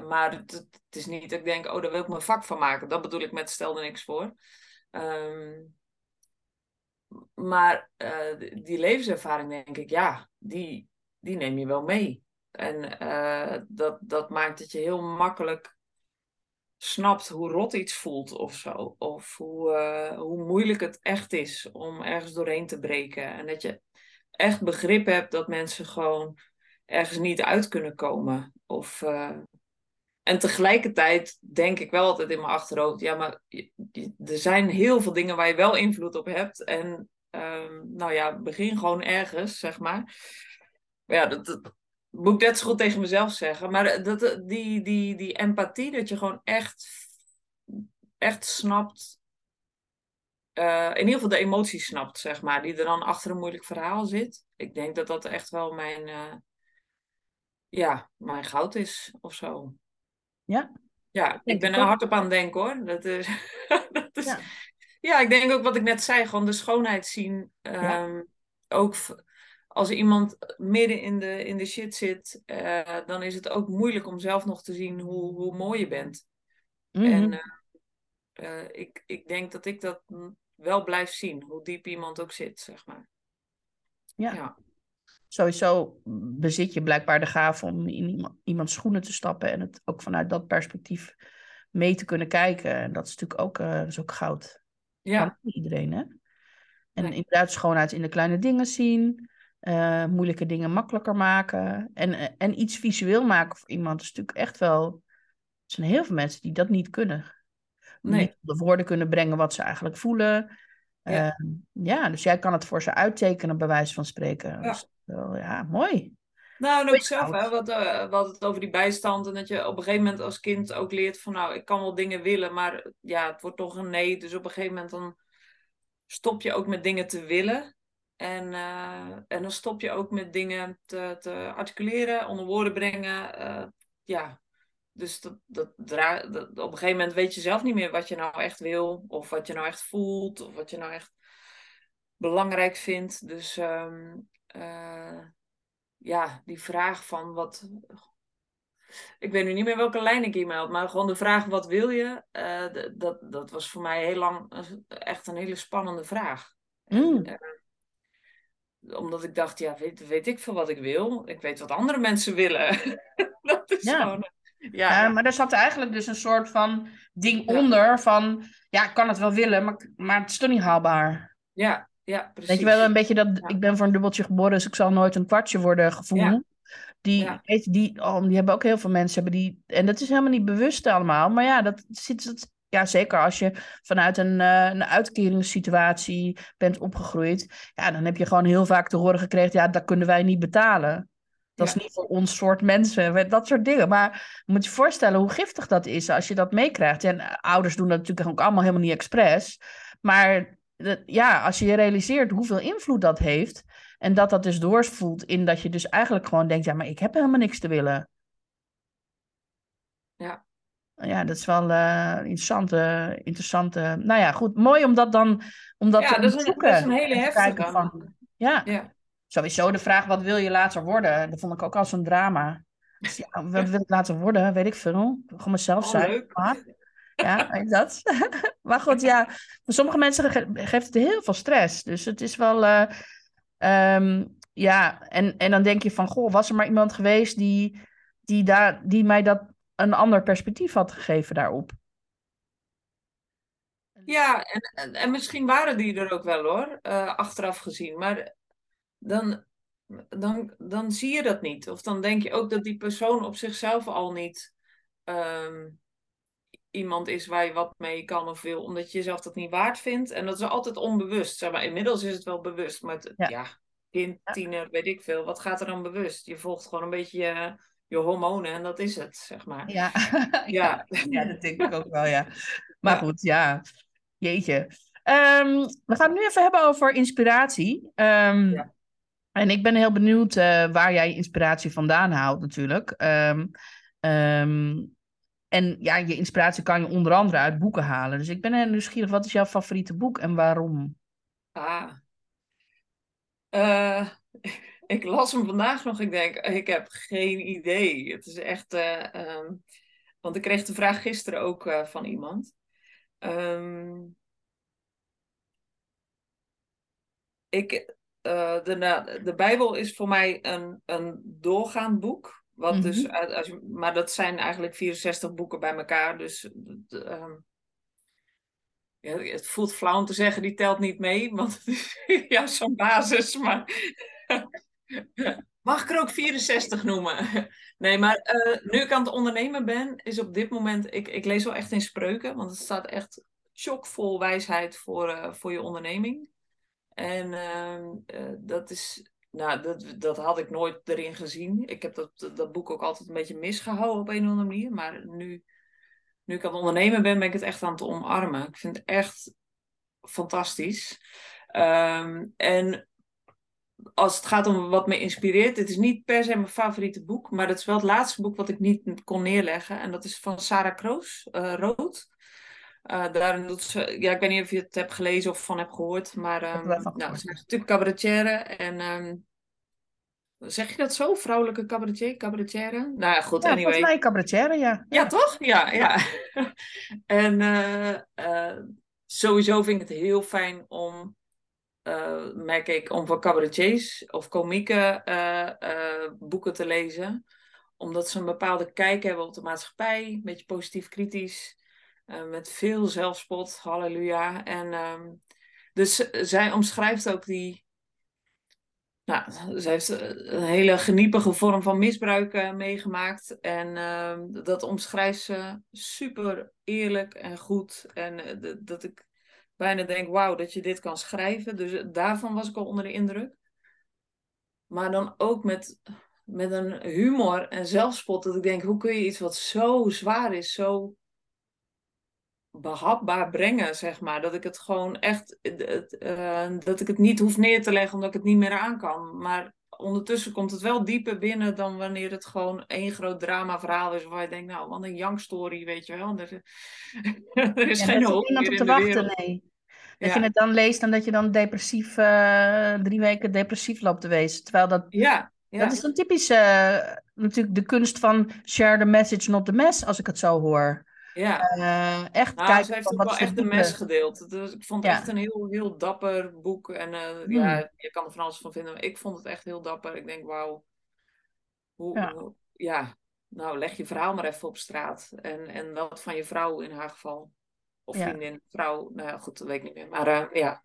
maar het, is niet ik denk, oh, daar wil ik mijn vak van maken. Dat bedoel ik met stel er niks voor. Um, maar uh, die levenservaring, denk ik, ja, die, die neem je wel mee. En uh, dat, dat maakt dat je heel makkelijk snapt hoe rot iets voelt of zo. Of hoe, hoe moeilijk het echt is om ergens doorheen te breken. En dat je echt begrip hebt dat mensen gewoon ergens niet uit kunnen komen. Of en tegelijkertijd denk ik wel altijd in mijn achterhoofd, ja, maar er zijn heel veel dingen waar je wel invloed op hebt. En um, nou ja, begin gewoon ergens, zeg maar. Ja, dat, dat, moet ik net zo goed tegen mezelf zeggen. Maar dat, die, die, die empathie, dat je gewoon echt, echt snapt. Uh, in ieder geval de emoties snapt, zeg maar, die er dan achter een moeilijk verhaal zit. Ik denk dat dat echt wel mijn, uh, ja, mijn goud is of zo.
Ja?
Ja, ik ben er hard op aan het denken hoor. Dat is, dat is, ja. ja. ik denk ook wat ik net zei, gewoon de schoonheid zien. Um, ook als iemand midden in de, in de shit zit, uh, dan is het ook moeilijk om zelf nog te zien hoe, hoe mooi je bent. Mm -hmm. En uh, uh, ik, ik denk dat ik dat wel blijf zien, hoe diep iemand ook zit, zeg maar.
Ja. ja sowieso bezit je blijkbaar de gave om in iemands schoenen te stappen en het ook vanuit dat perspectief mee te kunnen kijken. En dat is natuurlijk ook, uh, dat is ook goud. Ja. iedereen, hè? En nee. inderdaad schoonheid in de kleine dingen zien, uh, moeilijke dingen makkelijker maken en, uh, en iets visueel maken voor iemand is natuurlijk echt wel... Er zijn heel veel mensen die dat niet kunnen. Nee. Niet de woorden kunnen brengen wat ze eigenlijk voelen. Ja. Uh, ja, dus jij kan het voor ze uittekenen, bij wijze van spreken. Ja. Dus ja, mooi.
Nou, en ook zelf, hè, wat, uh, wat het over die bijstand. En dat je op een gegeven moment als kind ook leert van, nou, ik kan wel dingen willen, maar ja, het wordt toch een nee. Dus op een gegeven moment dan stop je ook met dingen te willen. En, uh, en dan stop je ook met dingen te, te articuleren, onder woorden brengen. Uh, ja, dus dat, dat, dat, op een gegeven moment weet je zelf niet meer wat je nou echt wil. Of wat je nou echt voelt. Of wat je nou echt belangrijk vindt. Dus um, uh, ja, die vraag van wat, ik weet nu niet meer welke lijn ik e-mailde, maar gewoon de vraag wat wil je, uh, dat, dat was voor mij heel lang echt een hele spannende vraag.
Mm.
En, uh, omdat ik dacht, ja, weet, weet ik veel wat ik wil. Ik weet wat andere mensen willen. dat is
Ja.
gewoon...
Ja,
Ja,
maar daar zat eigenlijk dus een soort van ding onder van, ja, ik kan het wel willen, maar, maar het is toch niet haalbaar.
ja, ja, precies.
Weet je wel, een beetje dat,
Ja.
ik ben voor een dubbeltje geboren, dus ik zal nooit een kwartje worden gevoel.
Ja.
Die,
Ja.
weet je, die, oh, die hebben ook heel veel mensen, hebben die, en dat is helemaal niet bewust allemaal, maar ja, dat zit, dat, ja, zeker als je vanuit een, eh, een uitkeringssituatie bent opgegroeid, ja, dan heb je gewoon heel vaak te horen gekregen, ja, dat kunnen wij niet betalen. Dat is niet voor ons soort mensen, dat soort dingen. Maar moet je voorstellen hoe giftig dat is als je dat meekrijgt. En eh, ouders doen dat natuurlijk ook allemaal helemaal niet expres. Maar dat- ja, als je je realiseert hoeveel invloed dat heeft. En dat dat dus doorvoelt in dat je dus eigenlijk gewoon denkt: ja, maar ik heb helemaal niks te willen.
Ja.
Ja, dat is wel eh interessante, interessante. Nou ja, goed. Mooi om dat dan om dat
Ja,
te
dat is een-
onderzoeken
dat is een hele heftige.
kijken van- ja,
Ja,
sowieso de vraag: wat wil je later worden? Dat vond ik ook al zo'n drama. Dus ja, wat wil ik later worden? Weet ik veel. Gewoon mezelf
oh,
zijn.
leuk.
Maar, ja, dat. maar goed, ja, voor sommige mensen ge- geeft het heel veel stress. Dus het is wel, eh, ehm, ja, en, en dan denk je van, goh, was er maar iemand geweest die, die, daar, die mij dat een ander perspectief had gegeven daarop.
Ja, en, en, en misschien waren die er ook wel hoor, eh, achteraf gezien. Maar dan, dan, dan zie je dat niet. Of dan denk je ook dat die persoon op zichzelf al niet ehm, iemand is waar je wat mee kan of wil, omdat je jezelf dat niet waard vindt. En dat is altijd onbewust. Zeg maar. Inmiddels is het wel bewust, maar het-
Ja.
ja. kind, tiener, weet ik veel. Wat gaat er dan bewust? Je volgt gewoon een beetje je, je hormonen en dat is het, zeg maar.
Ja,
Ja.
ja, dat denk ik ook wel, ja. Maar
Ja.
goed, ja, jeetje. Ehm, we gaan het nu even hebben over inspiratie. Ehm,
Ja.
En ik ben heel benieuwd eh, waar jij inspiratie vandaan haalt, natuurlijk. Ehm, en ja, je inspiratie kan je onder andere uit boeken halen. Dus ik ben heel nieuwsgierig, wat is jouw favoriete boek en waarom?
Ah. Eh, ik las hem vandaag nog. Ik denk, ik heb geen idee. Het is echt. eh, ehm, want ik kreeg de vraag gisteren ook eh, van iemand. Ehm, ik, de, de Bijbel is voor mij een, een doorgaand boek. Wat dus,
Mhm.
als je, maar dat zijn eigenlijk 64 boeken bij elkaar. Dus ehm, ja, het voelt flauw om te zeggen, die telt niet mee. Want het is juist zo'n basis. Maar mag ik er ook 64 noemen? Nee, maar eh, nu ik aan het ondernemen ben, is op dit moment... Ik, ik lees wel echt in spreuken, want het staat echt chockvol wijsheid voor, eh, voor je onderneming. En ehm, eh, dat is... Nou, dat, dat had ik nooit erin gezien. Ik heb dat, dat boek ook altijd een beetje misgehouden op een of andere manier. Maar nu, nu ik aan het ondernemen ben, ben ik het echt aan het omarmen. Ik vind het echt fantastisch. Ehm, en als het gaat om wat me inspireert, het is niet per se mijn favoriete boek, maar dat is wel het laatste boek wat ik niet kon neerleggen. En dat is van Sarah Kroos, eh, Rood. Eh, daarin doet ze, ja, ik weet niet of je het hebt gelezen of van hebt gehoord, maar
van
nou,
gehoord.
ze is natuurlijk cabaretière en ehm, zeg je dat zo? Vrouwelijke cabaretier, cabaretière? Nou ja, goed,
Ja,
anyway.
volgens mij cabaretière, ja.
Ja, toch? Ja, ja. en eh, eh, sowieso vind ik het heel fijn om, eh, merk ik, om voor cabaretiers of komieken eh, eh, boeken te lezen. Omdat ze een bepaalde kijk hebben op de maatschappij, een beetje positief kritisch, eh, met veel zelfspot, halleluja. En ehm, dus zij omschrijft ook die nou, ze heeft een hele geniepige vorm van misbruik eh, meegemaakt. En ehm, dat omschrijft ze super eerlijk en goed. En eh, dat ik bijna denk, wauw, dat je dit kan schrijven. Dus eh, daarvan was ik al onder de indruk. Maar dan ook met, met een humor en zelfspot. Dat ik denk, hoe kun je iets wat zo zwaar is, zo behapbaar brengen, zeg maar. Dat ik het gewoon echt, het, eh, dat ik het niet hoef neer te leggen omdat ik het niet meer aan kan. Maar ondertussen komt het wel dieper binnen dan wanneer het gewoon één groot drama verhaal is. Waar je denkt, nou, wat een jankstory, weet je wel. Er, er is
Ja,
geen hoop
niemand op te wachten, nee. Dat
Ja.
je het dan leest en dat je dan depressief, eh, drie weken depressief loopt te wezen. Terwijl dat
Ja, Ja.
Dat is een typisch, eh, natuurlijk de kunst van share the message, not the mess, als ik het zo hoor.
Ja.
Eh, echt
Nou,
kijken
ze heeft ook
wat
wel echt de mes gedeeld. Dus ik vond het
Ja.
echt een heel, heel dapper boek. En eh, ja, je kan er van alles van vinden. Maar ik vond het echt heel dapper. Ik denk, wauw. Hoe,
Ja.
hoe- ja, nou leg je verhaal maar even op straat. En, en dat van je vrouw in haar geval. Of
Ja.
vriendin, vrouw. Nou goed, dat weet ik niet meer. Maar eh, ja.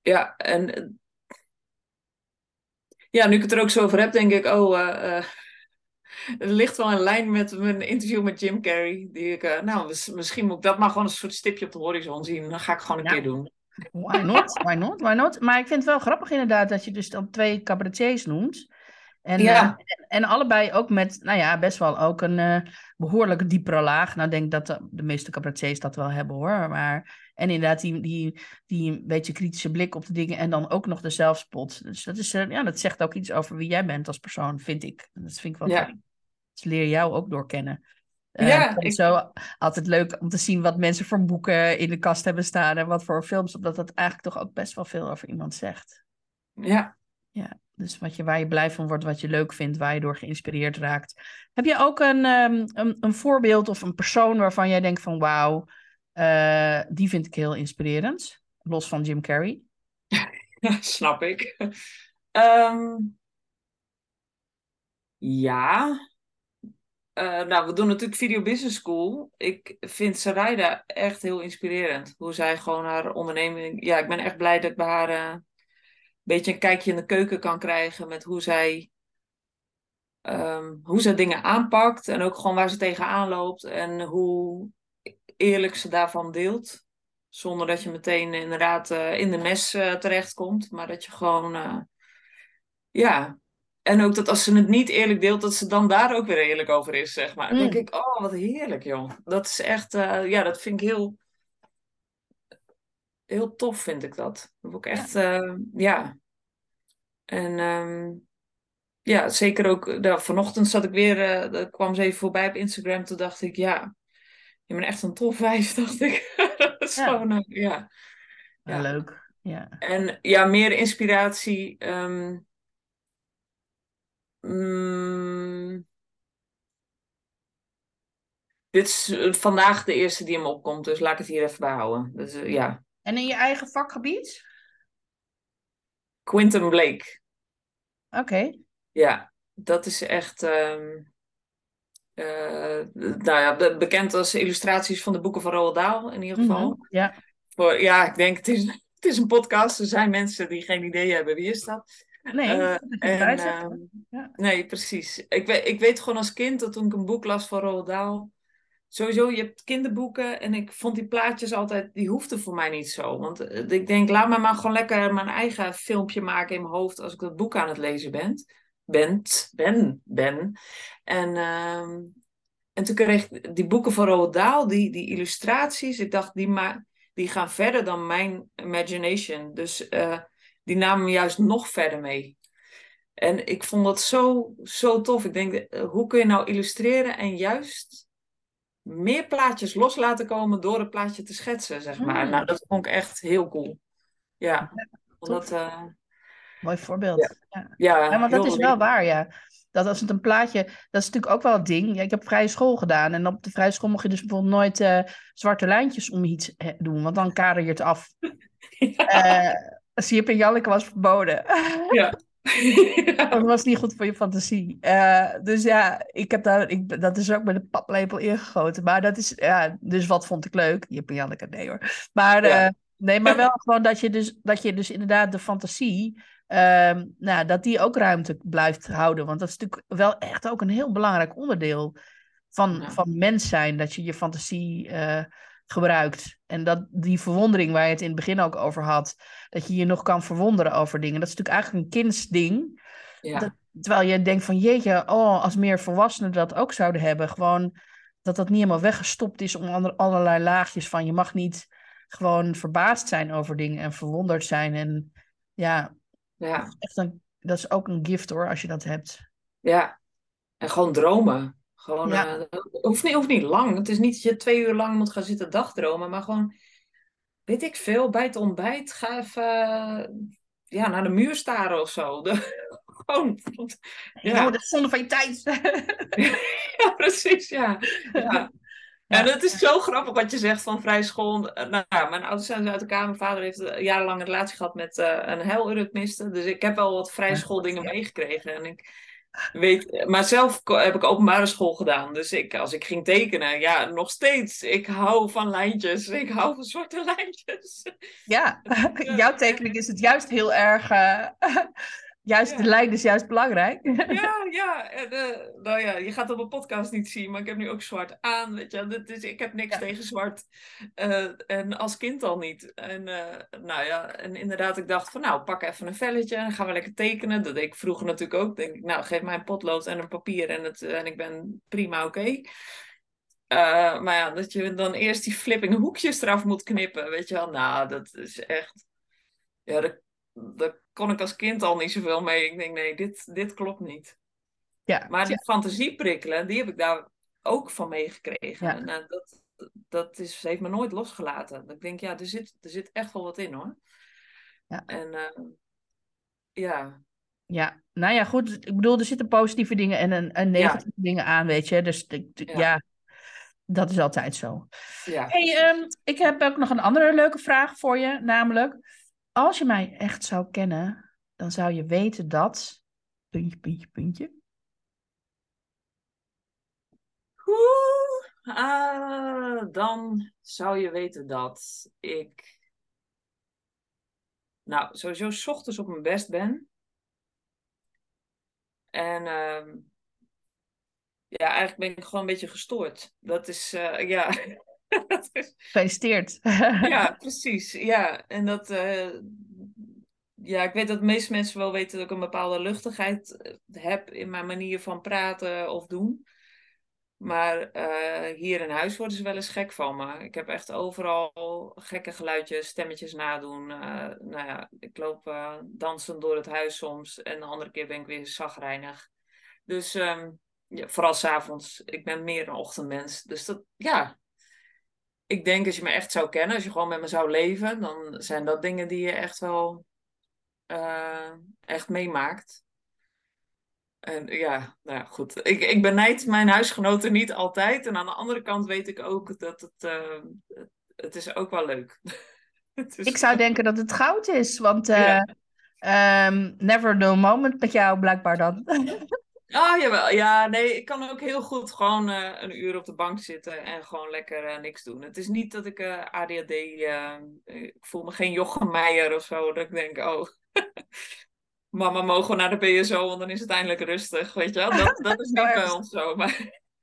Ja, en... ja, nu ik het er ook zo over heb, denk ik, oh... het ligt wel in lijn met mijn interview met Jim Carrey. Die ik, eh, nou, mis- misschien moet ik dat maar gewoon een soort stipje op de horizon zien. Dan ga ik gewoon een
Ja.
keer doen.
Why not? Why not? Why not? Maar ik vind het wel grappig inderdaad dat je dus dan twee cabaretiers noemt. En,
Ja.
eh, en, en allebei ook met, nou ja, best wel ook een eh behoorlijk diepere laag. Nou, ik denk dat de, de meeste cabaretiers dat wel hebben hoor. Maar, en inderdaad die, die, die een beetje kritische blik op de dingen en dan ook nog de zelfspot. Dus dat, is, eh, ja, dat zegt ook iets over wie jij bent als persoon, vind ik. Dat vind ik wel
Ja.
fijn. Dus leer jou ook doorkennen. Eh,
Ja,
ik vond het
ik-
zo altijd leuk om te zien wat mensen voor boeken in de kast hebben staan en wat voor films, omdat dat eigenlijk toch ook best wel veel over iemand zegt.
Ja.
Ja, dus wat je, waar je blij van wordt, wat je leuk vindt, waar je door geïnspireerd raakt. Heb je ook een, ehm, een, een voorbeeld of een persoon waarvan jij denkt van wauw, eh, die vind ik heel inspirerend, los van Jim Carrey?
snap ik. Ehm, ja. Eh, nou, we doen natuurlijk Video Business School. Ik vind Sarayda echt heel inspirerend. Hoe zij gewoon haar onderneming... Ja, ik ben echt blij dat ik bij haar eh, beetje een kijkje in de keuken kan krijgen met hoe zij, ehm, hoe zij dingen aanpakt. En ook gewoon waar ze tegenaan loopt. En hoe eerlijk ze daarvan deelt. Zonder dat je meteen inderdaad eh, in de mes eh, terechtkomt. Maar dat je gewoon... eh, ja, en ook dat als ze het niet eerlijk deelt, dat ze dan daar ook weer eerlijk over is, zeg maar. Dan
Mm.
denk ik, oh, wat heerlijk, joh. Dat is echt, ja, dat vind ik heel, heel tof, vind ik dat. Dat ik echt, eh, ja. En ehm, ja, zeker ook, nou, vanochtend zat ik weer, eh dat kwam ze even voorbij op Instagram, toen dacht ik, ja, je bent echt een tof wijf, dacht ik. dat is
Ja.
gewoon, eh, ja.
Ja,
Ja.
leuk. Ja.
En ja, meer inspiratie. ehm, mm, dit is eh, vandaag de eerste die hem opkomt, dus laat ik het hier even bij houden. Dus, ja,
En in je eigen vakgebied?
Quentin Blake.
Oké.
Ja, dat is echt. eh, nou ja, be- bekend als illustraties van de boeken van Roald Dahl in ieder geval.
Mhm. Ja.
Voor, ja, ik denk het is, het is een podcast. Er zijn mensen die geen idee hebben wie is dat.
Nee,
Eh, en, ehm,
Ja.
Nee, precies. Ik weet, ik weet gewoon als kind dat toen ik een boek las van Roald Dahl. Sowieso, je hebt kinderboeken en ik vond die plaatjes altijd, die hoefden voor mij niet zo. Want eh, ik denk, laat me maar gewoon lekker mijn eigen filmpje maken in mijn hoofd als ik dat boek aan het lezen ben. Bent, ben, ben. En, ehm, en toen kreeg ik die boeken van Roald Dahl, die, die illustraties, ik dacht, die, die gaan verder dan mijn imagination. Dus eh, die namen me juist nog verder mee. En ik vond dat zo, zo tof. Ik denk, eh, hoe kun je nou illustreren en juist meer plaatjes los laten komen door het plaatje te schetsen, zeg maar.
Mm.
Nou, dat vond ik echt heel cool. Ja, omdat, eh,
Mooi voorbeeld. Ja.
ja,
Ja, want dat is wel waar, ja. Dat als het een plaatje, dat is natuurlijk ook wel het ding. Ja, ik heb vrije school gedaan en op de vrije school mocht je dus bijvoorbeeld nooit eh, zwarte lijntjes om iets eh, doen, want dan kader je het af. Eh Siep en Janneke was verboden.
Ja.
dat was niet goed voor je fantasie. Eh, dus ja, ik heb daar, ik, dat is ook met een paplepel ingegoten. Maar dat is, ja, dus wat vond ik leuk? En Janneke, nee hoor. Maar,
Ja.
eh, nee, maar wel gewoon dat je dus, dat je dus inderdaad de fantasie, ehm, nou, dat die ook ruimte blijft houden. Want dat is natuurlijk wel echt ook een heel belangrijk onderdeel van,
Ja.
van mens zijn. Dat je je fantasie eh, gebruikt. En dat die verwondering waar je het in het begin ook over had, dat je je nog kan verwonderen over dingen. Dat is natuurlijk eigenlijk een kindsding.
Ja.
Dat- Terwijl je denkt van jeetje, oh, als meer volwassenen dat ook zouden hebben. Gewoon dat dat niet helemaal weggestopt is om ander- allerlei laagjes van. Je mag niet gewoon verbaasd zijn over dingen en verwonderd zijn. En ja,
ja,
echt een, dat is ook een gift hoor, als je dat hebt.
ja. En gewoon dromen. Gewoon,
Ja.
eh, hoeft, niet, hoeft niet lang. Het is niet dat je twee uur lang moet gaan zitten dagdromen, maar gewoon, weet ik veel, bij het ontbijt ga even eh, ja, naar de muur staren of zo. De- gewoon.
Ja,
Ja.
dat is zonde van je tijd.
Ja, precies, ja. ja. Ja, dat is zo grappig wat je zegt van vrij school. Eh, Nou, mijn ouders zijn uit elkaar. Mijn vader heeft jarenlang een relatie gehad met eh, een heilurutmiste. Dus ik heb wel wat vrij school dingen
Ja.
meegekregen. En ik weet, maar zelf heb ik openbare school gedaan. Dus ik, als ik ging tekenen, ja, nog steeds. Ik hou van lijntjes. Ik hou van zwarte lijntjes.
Ja, jouw tekening is het juist heel erg. eh, juist
Ja.
de lijn is juist belangrijk.
Ja, ja. En, eh, nou ja, je gaat het op een podcast niet zien, maar ik heb nu ook zwart aan. Weet je, is, ik heb niks
Ja.
tegen zwart. Eh, en als kind al niet. En, eh, nou ja, en inderdaad, ik dacht van nou, pak even een velletje en gaan we lekker tekenen. Dat deed ik vroeger natuurlijk ook. Denk ik, nou, geef mij een potlood en een papier en, het, en ik ben prima oké. Maar ja, dat je dan eerst die flipping hoekjes eraf moet knippen, weet je wel. Nou, dat is echt... Ja, dat, daar kon ik als kind al niet zoveel mee. Ik denk, nee, dit, dit klopt niet.
Ja,
Maar die
ja,
fantasieprikkelen, die heb ik daar ook van meegekregen.
Ja.
Nou, dat dat is, heeft me nooit losgelaten. Ik denk, ja, er zit, er zit echt wel wat in hoor.
Ja.
En eh, ja,
ja, nou ja, goed. Ik bedoel, er zitten positieve dingen en, een, en negatieve dingen aan, weet je. Dus
ja.
dat is altijd zo.
ja.
Hey, ehm, ik heb ook nog een andere leuke vraag voor je. Namelijk, als je mij echt zou kennen, dan zou je weten dat. Puntje, puntje, puntje.
Ah, dan zou je weten dat ik, nou, sowieso 's ochtends op mijn best ben. En ehm, ja, eigenlijk ben ik gewoon een beetje gestoord. Dat is, eh, ja,
Gefeliciteerd.
ja, precies. Ja, en dat, eh, ja, ik weet dat de meeste mensen wel weten dat ik een bepaalde luchtigheid eh, heb in mijn manier van praten of doen. Maar eh, hier in huis worden ze wel eens gek van me. Ik heb echt overal gekke geluidjes, stemmetjes nadoen. Eh, nou ja, ik loop eh dansend door het huis soms. En de andere keer ben ik weer zagrijnig. Dus ehm, ja, vooral s'avonds. Ik ben meer een ochtendmens. Dus dat, ja. Ik denk als je me echt zou kennen, als je gewoon met me zou leven, dan zijn dat dingen die je echt wel eh, echt meemaakt. En ja, nou ja, goed. Ik, ik benijd mijn huisgenoten niet altijd. En aan de andere kant weet ik ook dat het, eh, het, het is ook wel leuk. Is-
Ik zou denken dat het goud is, want eh,
Ja.
ehm, never no moment met jou blijkbaar dan.
Ah, jawel. Ja, nee, ik kan ook heel goed gewoon eh, een uur op de bank zitten en gewoon lekker eh, niks doen. Het is niet dat ik eh, ADHD, ik voel me geen Jochem Meijer of zo, dat ik denk, oh, mama mogen we naar de BSO, want dan is het eindelijk rustig, weet je wel. Dat, dat is niet bij ons zo, maar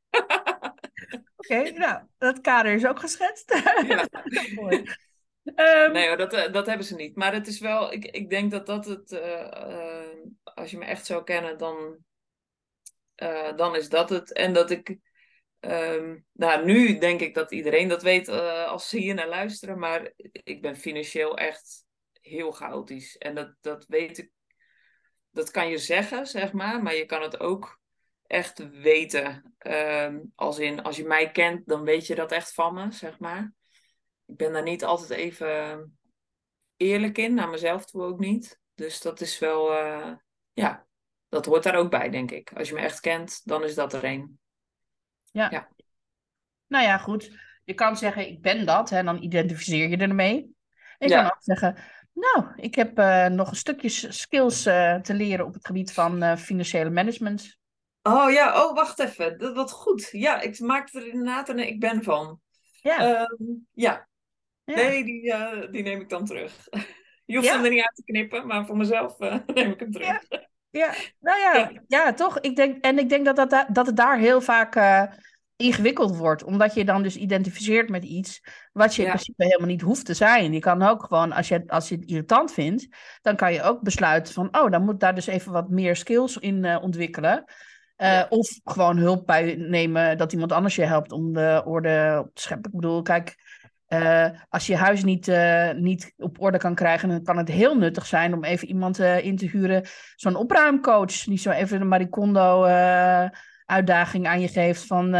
Oké, nou, dat kader is ook geschetst.
ja.
Mooi. Ehm,
Nee dat, dat hebben ze niet. Maar het is wel, ik, ik denk dat dat het, als je me echt zou kennen, dan, eh, dan is dat het. En dat ik, ehm, nou nu denk ik dat iedereen dat weet eh, als ze hier naar luisteren, maar ik ben financieel echt heel chaotisch. En dat, dat weet ik, dat kan je zeggen, zeg maar, maar je kan het ook echt weten. Ehm, als in, als je mij kent, dan weet je dat echt van me, zeg maar. Ik ben daar niet altijd even eerlijk in, naar mezelf toe ook niet. Dus dat is wel, eh, ja, dat hoort daar ook bij, denk ik. Als je me echt kent, dan is dat er een.
Nou ja, goed. Je kan zeggen, ik ben dat, en dan identificeer je ermee. En je
Ja.
kan ook zeggen, nou, ik heb eh, nog een stukje skills eh, te leren op het gebied van eh, financiële management.
Oh ja, oh wacht even. Dat, wat goed. Ja, ik maak er inderdaad een ik ben van.
Ja,
Ehm, ja.
ja.
nee, die, die neem ik dan terug. Je hoeft
Ja.
hem er niet uit te knippen, maar voor mezelf neem ik hem terug.
Ja. Ja, nou ja, ja, toch? Ik denk, en ik denk dat, dat, da- dat het daar heel vaak eh, ingewikkeld wordt. Omdat je dan dus identificeert met iets wat je in principe helemaal niet hoeft te zijn. Je kan ook gewoon, als je, als je het irritant vindt, dan kan je ook besluiten van, oh, dan moet daar dus even wat meer skills in eh, ontwikkelen. Eh,
Ja.
Of gewoon hulp bij nemen dat iemand anders je helpt om de orde op te scheppen. Ik bedoel, kijk, eh, als je huis niet, eh, niet op orde kan krijgen, dan kan het heel nuttig zijn om even iemand eh, in te huren. Zo'n opruimcoach, die zo even een Maricondo uitdaging aan je geeft van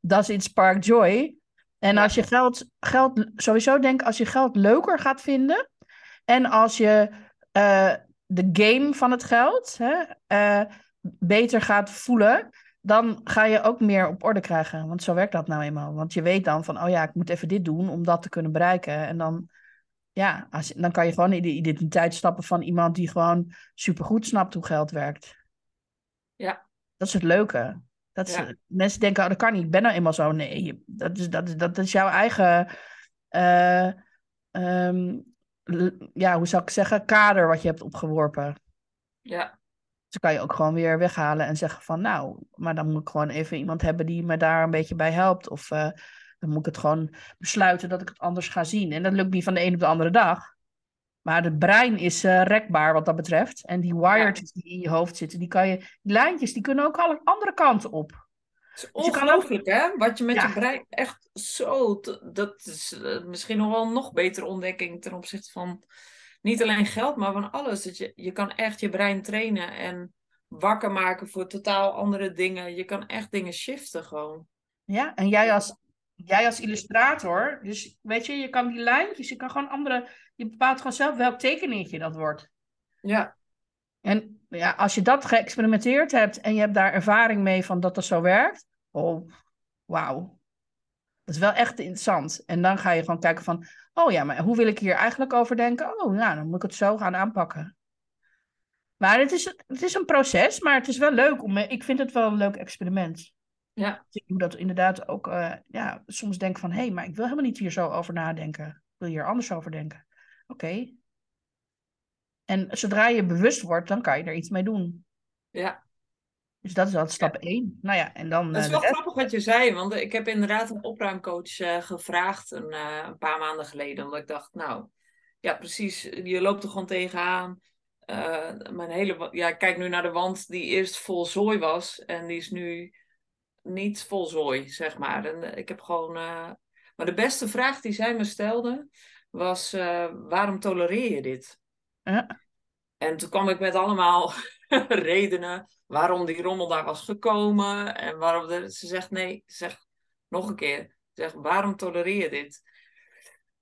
does it spark joy? En
Ja.
als je geld, geld, sowieso denk als je geld leuker gaat vinden en als je de game van het geld hè, beter gaat voelen, dan ga je ook meer op orde krijgen. Want zo werkt dat nou eenmaal. Want je weet dan van, oh ja, ik moet even dit doen om dat te kunnen bereiken. En dan, ja, als, dan kan je gewoon in de identiteit stappen van iemand die gewoon supergoed snapt hoe geld werkt.
Ja.
Dat is het leuke. Dat is,
Ja.
Mensen denken, oh, dat kan niet. Ik ben nou eenmaal zo. Nee, dat is, dat is, dat is jouw eigen... eh, ehm, ja, hoe zou ik zeggen? Kader wat je hebt opgeworpen.
Ja.
Dus kan je ook gewoon weer weghalen en zeggen van... Nou, maar dan moet ik gewoon even iemand hebben die me daar een beetje bij helpt. Of eh, dan moet ik het gewoon besluiten dat ik het anders ga zien. En dat lukt niet van de een op de andere dag. Maar het brein is eh, rekbaar wat dat betreft. En die wiretjes die in je hoofd zitten, die kan je... Die lijntjes, die kunnen ook alle andere kanten op.
Het is
Dus
ongelooflijk, hè? Wat je met
Ja.
je brein echt zo... Dat is eh, misschien nog wel een nog betere ontdekking ten opzichte van niet alleen geld, maar van alles. Dat je, je kan echt je brein trainen en wakker maken voor totaal andere dingen. Je kan echt dingen shiften gewoon.
Ja, en jij als, jij als illustrator, dus weet je, je kan die lijntjes, je kan gewoon andere, je bepaalt gewoon zelf welk tekeningetje dat wordt.
Ja,
En ja, als je dat geëxperimenteerd hebt en je hebt daar ervaring mee van dat dat zo werkt, oh, wauw. Dat is wel echt interessant. En dan ga je gewoon kijken van, oh ja, maar hoe wil ik hier eigenlijk over denken? Oh, nou, dan moet ik het zo gaan aanpakken. Maar het is, het is een proces, maar het is wel leuk. Om, ik vind het wel een leuk experiment.
ja,
Ik doe dat inderdaad ook, eh, ja, soms denk van, hé, hey, maar ik wil helemaal niet hier zo over nadenken. Ik wil hier anders over denken. Oké. En zodra je bewust wordt, dan kan je er iets mee doen.
ja.
Dus dat is al stap één. Nou ja, en dan...
Dat is
eh,
wel
rest.
grappig wat je zei, want ik heb inderdaad een opruimcoach eh, gevraagd een, eh, een paar maanden geleden. Omdat ik dacht, nou, ja precies, je loopt er gewoon tegenaan. Eh, mijn hele, ja, ik kijk nu naar de wand die eerst vol zooi was en die is nu niet vol zooi, zeg maar. En ik heb gewoon, maar de beste vraag die zij me stelde was, waarom tolereer je dit?
Ja.
En toen kwam ik met allemaal redenen waarom die rommel daar was gekomen. En waarom de, ze zegt nee, ze zegt nog een keer. Ze zegt waarom tolereer je dit?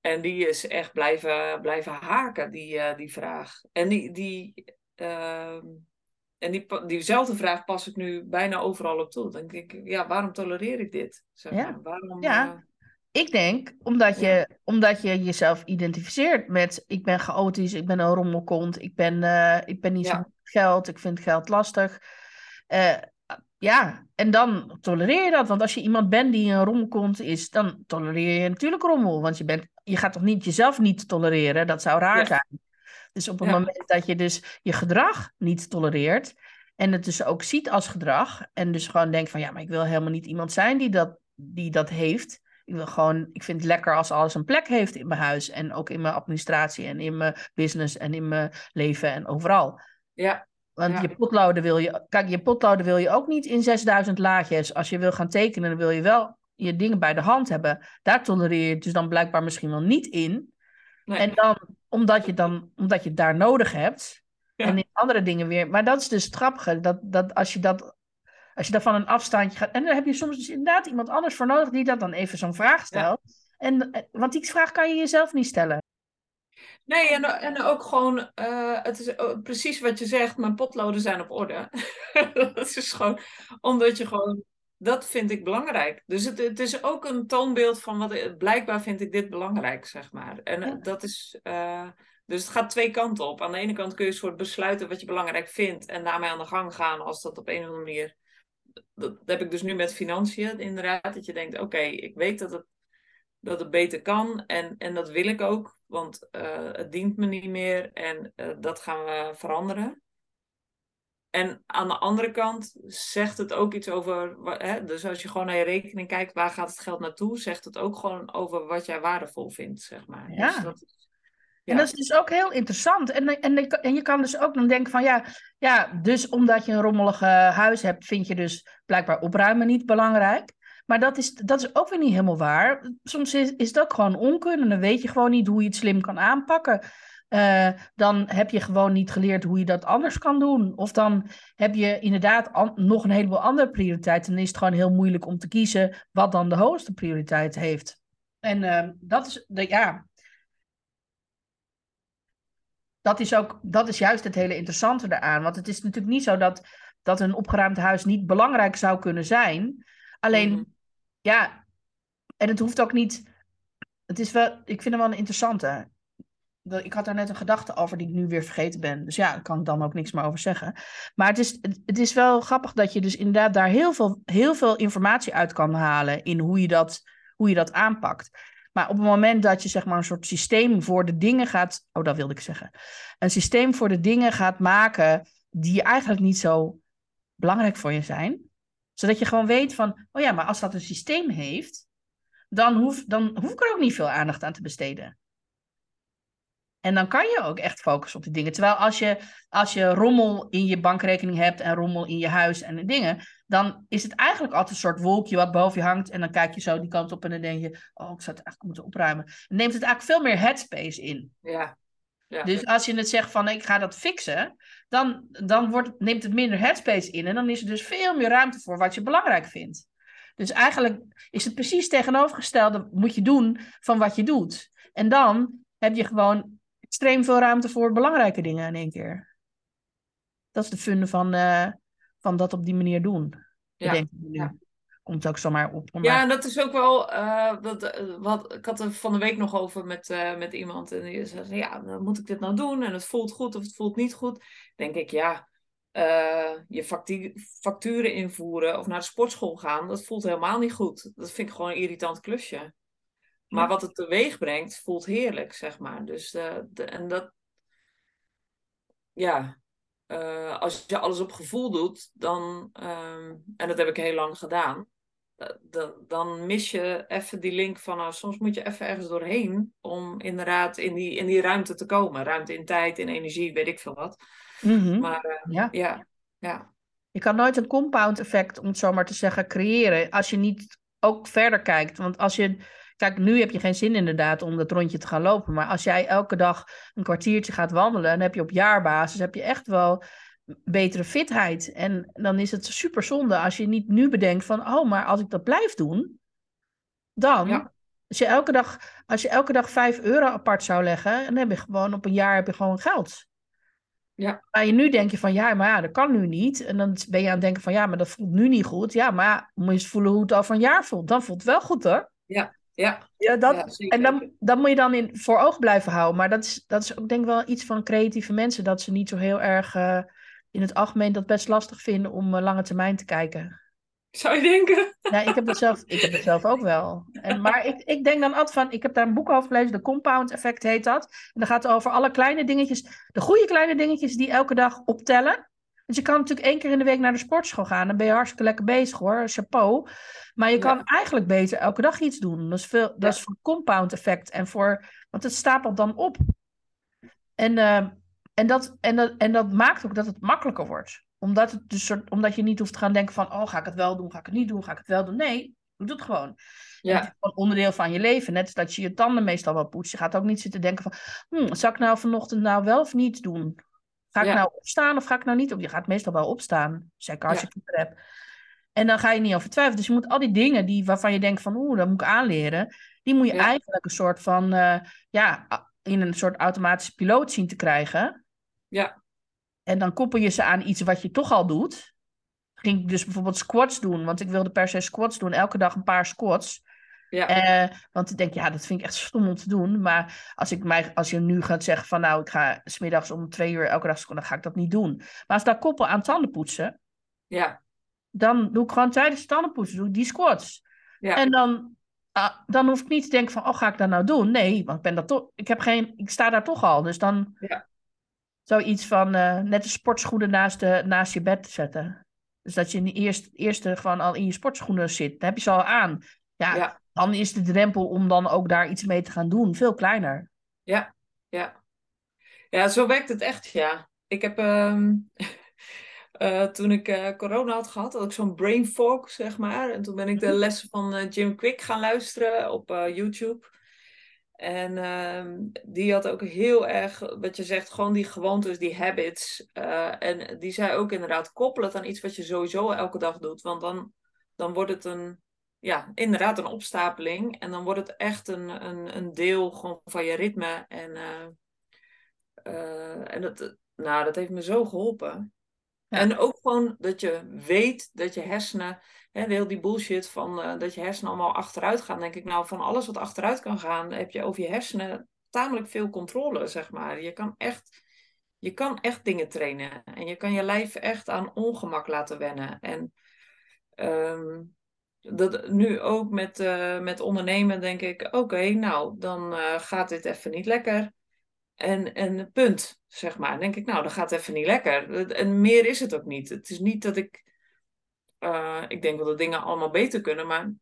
En die is echt blijven, blijven haken, die, eh, die vraag. En die, die, ehm, en die, diezelfde vraag pas ik nu bijna overal op toe. Dan denk ik, ja, waarom tolereer ik dit? Zeg
Ja.
Waarom,
Ja.
eh,
Ik denk, omdat je, omdat je jezelf identificeert met... ik ben chaotisch, ik ben een rommelkont, ik ben, eh, ik ben niet zo
Ja.
Geld, ik vind geld lastig. Eh, ja, en dan tolereer je dat. Want als je iemand bent die een rommelkont is, dan tolereer je natuurlijk rommel. Want je, bent, je gaat toch niet jezelf niet tolereren? Dat zou raar
Ja.
zijn. Dus op het
Ja.
moment dat je dus je gedrag niet tolereert... en het dus ook ziet als gedrag... en dus gewoon denkt van... ja, maar ik wil helemaal niet iemand zijn die dat, die dat heeft... Ik wil gewoon, ik vind het lekker als alles een plek heeft in mijn huis. En ook in mijn administratie en in mijn business en in mijn leven en overal.
Ja,
Want
Ja.
je potloden wil je, kijk, je potloden wil je ook niet in 6000 laagjes. Als je wil gaan tekenen, dan wil je wel je dingen bij de hand hebben. Daar tolereer je het dus dan blijkbaar misschien wel niet in.
nee.
En dan, omdat je dan, omdat je het daar nodig hebt.
Ja.
En in andere dingen weer. Maar dat is dus het grappige. Dat, dat als je dat, als je dat van een afstandje gaat. En dan heb je soms dus inderdaad iemand anders voor nodig die dat dan even zo'n vraag stelt. En, eh, want die vraag kan je jezelf niet stellen.
Nee, en, en ook gewoon, eh, het is precies wat je zegt, mijn potloden zijn op orde. dat is gewoon, omdat je gewoon, dat vind ik belangrijk. Dus het, het is ook een toonbeeld van wat, blijkbaar vind ik dit belangrijk, zeg maar. En
Ja.
dat is, eh, dus het gaat twee kanten op. Aan de ene kant kun je een soort besluiten wat je belangrijk vindt en daarmee aan de gang gaan als dat op een of andere manier. Dat, dat heb ik dus nu met financiën, inderdaad. Dat je denkt, oké, ik weet dat het dat het beter kan. En, en dat wil ik ook, want eh, het dient me niet meer en eh, dat gaan we veranderen. En aan de andere kant zegt het ook iets over, hè, dus als je gewoon naar je rekening kijkt, waar gaat het geld naartoe, zegt het ook gewoon over wat jij waardevol vindt, zeg maar.
Ja.
Dus dat is,
En dat is dus ook heel interessant. En, en, en je kan dus ook dan denken van ja, ja, dus omdat je een rommelig huis hebt, vind je dus blijkbaar opruimen niet belangrijk. Maar dat is, dat is ook weer niet helemaal waar. Soms is, is dat gewoon onkunde. Dan weet je gewoon niet hoe je het slim kan aanpakken. Eh, dan heb je gewoon niet geleerd hoe je dat anders kan doen. Of dan heb je inderdaad nog een heleboel andere prioriteiten. En is het gewoon heel moeilijk om te kiezen wat dan de hoogste prioriteit heeft. En eh, dat is, de, ja, dat is ook, dat is juist het hele interessante eraan. Want het is natuurlijk niet zo dat, dat een opgeruimd huis niet belangrijk zou kunnen zijn. Alleen,
Mhm.
Ja, en het hoeft ook niet. Het is wel, ik vind het wel een interessante. Ik had daar net een gedachte over die ik nu weer vergeten ben. Dus ja, daar kan ik dan ook niks meer over zeggen. Maar het is, het is wel grappig dat je dus inderdaad daar heel veel, heel veel informatie uit kan halen in hoe je, dat, hoe je dat aanpakt. Maar op het moment dat je zeg maar een soort systeem voor de dingen gaat. Oh, dat wilde ik zeggen. Een systeem voor de dingen gaat maken die eigenlijk niet zo belangrijk voor je zijn. Zodat je gewoon weet van, oh ja, maar als dat een systeem heeft, dan hoef, dan hoef ik er ook niet veel aandacht aan te besteden. En dan kan je ook echt focussen op die dingen. Terwijl als je, als je rommel in je bankrekening hebt en rommel in je huis en dingen, dan is het eigenlijk altijd een soort wolkje wat boven je hangt. En dan kijk je zo die kant op en dan denk je, oh, ik zou het eigenlijk moeten opruimen. Dan neemt het eigenlijk veel meer headspace in.
Ja. Ja.
Dus als je het zegt van ik ga dat fixen, dan, dan wordt, neemt het minder headspace in. En dan is er dus veel meer ruimte voor wat je belangrijk vindt. Dus eigenlijk is het precies tegenovergestelde moet je doen van wat je doet. En dan heb je gewoon extreem veel ruimte voor belangrijke dingen in één keer. Dat is de fun van, eh, van dat op die manier doen.
Ja,
ik nu.
ja.
Op.
En dat is ook wel. eh, dat, eh, wat, ik had er van de week nog over met, eh, met iemand. En die zei: Ja, dan moet ik dit nou doen? En het voelt goed of het voelt niet goed. Denk ik, ja. je factu- facturen invoeren of naar de sportschool gaan, dat voelt helemaal niet goed. Dat vind ik gewoon een irritant klusje. Maar wat het teweeg brengt, voelt heerlijk, zeg maar. Dus, de, en dat, ja, als je alles op gevoel doet, dan, ehm, en dat heb ik heel lang gedaan, da- da- dan mis je even die link van, nou, soms moet je even ergens doorheen om inderdaad in die, in die ruimte te komen. Ruimte in tijd, in energie, weet ik veel wat.
Mhm.
Maar eh,
ja.
ja, ja,
Je kan nooit een compound effect, om het zo maar te zeggen, creëren als je niet ook verder kijkt. Want als je, kijk, nu heb je geen zin inderdaad om dat rondje te gaan lopen. Maar als jij elke dag een kwartiertje gaat wandelen, dan heb je op jaarbasis heb je echt wel betere fitheid. En dan is het super zonde als je niet nu bedenkt van, oh, maar als ik dat blijf doen, dan.
Ja.
Als je, elke dag, als je elke dag 5 euro apart zou leggen, dan heb je gewoon op een jaar heb je gewoon geld.
Ja.
Maar je nu denk je van ja, maar ja, dat kan nu niet. En dan ben je aan het denken van ja, maar dat voelt nu niet goed. Ja, maar moet je eens voelen hoe het over een jaar voelt. Dan voelt het wel goed hoor.
ja,
Ja, dat,
ja, zeker.
en dan, dan moet je dan in, voor oog blijven houden. Maar dat is, dat is ook denk ik wel iets van creatieve mensen. Dat ze niet zo heel erg eh, in het algemeen dat best lastig vinden om eh, lange termijn te kijken.
Zou je denken?
Ja, ik heb dat zelf, ik heb dat zelf ook wel. En, maar ik, ik denk dan altijd van, ik heb daar een boek over gelezen, de compound effect heet dat. En dan gaat het over alle kleine dingetjes, de goede kleine dingetjes die elke dag optellen. Dus je kan natuurlijk één keer in de week naar de sportschool gaan. Dan ben je hartstikke lekker bezig hoor, chapeau. Maar je
Ja.
kan eigenlijk beter elke dag iets doen. Dat is, veel, dat
Ja.
is voor compound effect en voor, want het stapelt dan op. En, eh, en, dat, en, dat, en dat maakt ook dat het makkelijker wordt. Omdat, het dus soort, omdat je niet hoeft te gaan denken van, oh, ga ik het wel doen, ga ik het niet doen, ga ik het wel doen. Nee, doe het gewoon. En het
Ja,
is gewoon onderdeel van je leven. Net als dat je je tanden meestal wel poetst. Je gaat ook niet zitten denken van, hm, zal ik nou vanochtend nou wel of niet doen? Ga ik
Ja.
nou opstaan of ga ik nou niet op? Je gaat meestal wel opstaan, zeker als
Ja.
je kinderen hebt. En dan ga je niet over twijfelen. Dus je moet al die dingen die, waarvan je denkt van, oeh, dat moet ik aanleren. Die moet je
Ja.
eigenlijk een soort van, eh, ja, in een soort automatische piloot zien te krijgen.
Ja,
En dan koppel je ze aan iets wat je toch al doet. Ging ik dus bijvoorbeeld squats doen, want ik wilde per se squats doen. Elke dag een paar squats.
ja,
Eh, want ik denk, ja, dat vind ik echt stom om te doen. Maar als, ik mij, als je nu gaat zeggen van, nou, ik ga smiddags om twee uur elke dag squatten, dan ga ik dat niet doen. Maar als ik dat koppel aan tandenpoetsen,
ja,
dan doe ik gewoon tijdens tandenpoetsen doe ik die squats.
ja,
En dan, ah, dan hoef ik niet te denken van, oh, ga ik dat nou doen? Nee, want ik ben dat toch, ik heb geen, ik sta daar toch al. Dus dan
Ja.
Zoiets van eh, net de sportschoenen naast, de, naast je bed zetten. Dus dat je in de eerste, eerste gewoon al in je sportschoenen zit. Dan heb je ze al aan. Ja,
Ja.
dan is de drempel om dan ook daar iets mee te gaan doen veel kleiner.
ja, ja. Ja, zo werkt het echt, ja. Ik heb, ehm, eh, toen ik eh, corona had gehad, had ik zo'n brain fog, zeg maar. En toen ben ik de lessen van Jim Quick gaan luisteren op YouTube. En ehm, die had ook heel erg, wat je zegt, gewoon die gewoontes, die habits. Eh, en die zei ook inderdaad, koppel het aan iets wat je sowieso elke dag doet. Want dan, dan wordt het een, ja, inderdaad een opstapeling. En dan wordt het echt een, een, een deel gewoon van je ritme. En eh, eh, en dat, nou, dat heeft me zo geholpen. En ook gewoon dat je weet dat je hersenen, hè, heel die bullshit van eh, dat je hersenen allemaal achteruit gaan. Denk ik, nou, van alles wat achteruit kan gaan, heb je over je hersenen tamelijk veel controle, zeg maar. Je kan echt, je kan echt dingen trainen. En je kan je lijf echt aan ongemak laten wennen. En ehm, dat, nu ook met, eh, met ondernemen denk ik, oké, nou, dan eh, gaat dit even niet lekker. En, en punt, zeg maar. Dan denk ik, nou, dan gaat even niet lekker. En meer is het ook niet. Het is niet dat ik... eh, ik denk wel dat dingen allemaal beter kunnen, maar...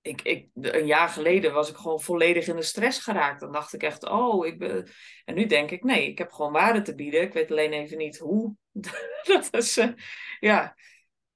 Ik, ik, een jaar geleden was ik gewoon volledig in de stress geraakt. Dan dacht ik echt, oh, ik ben... En nu denk ik, nee, ik heb gewoon waarde te bieden. Ik weet alleen even niet hoe. dat is, eh, ja...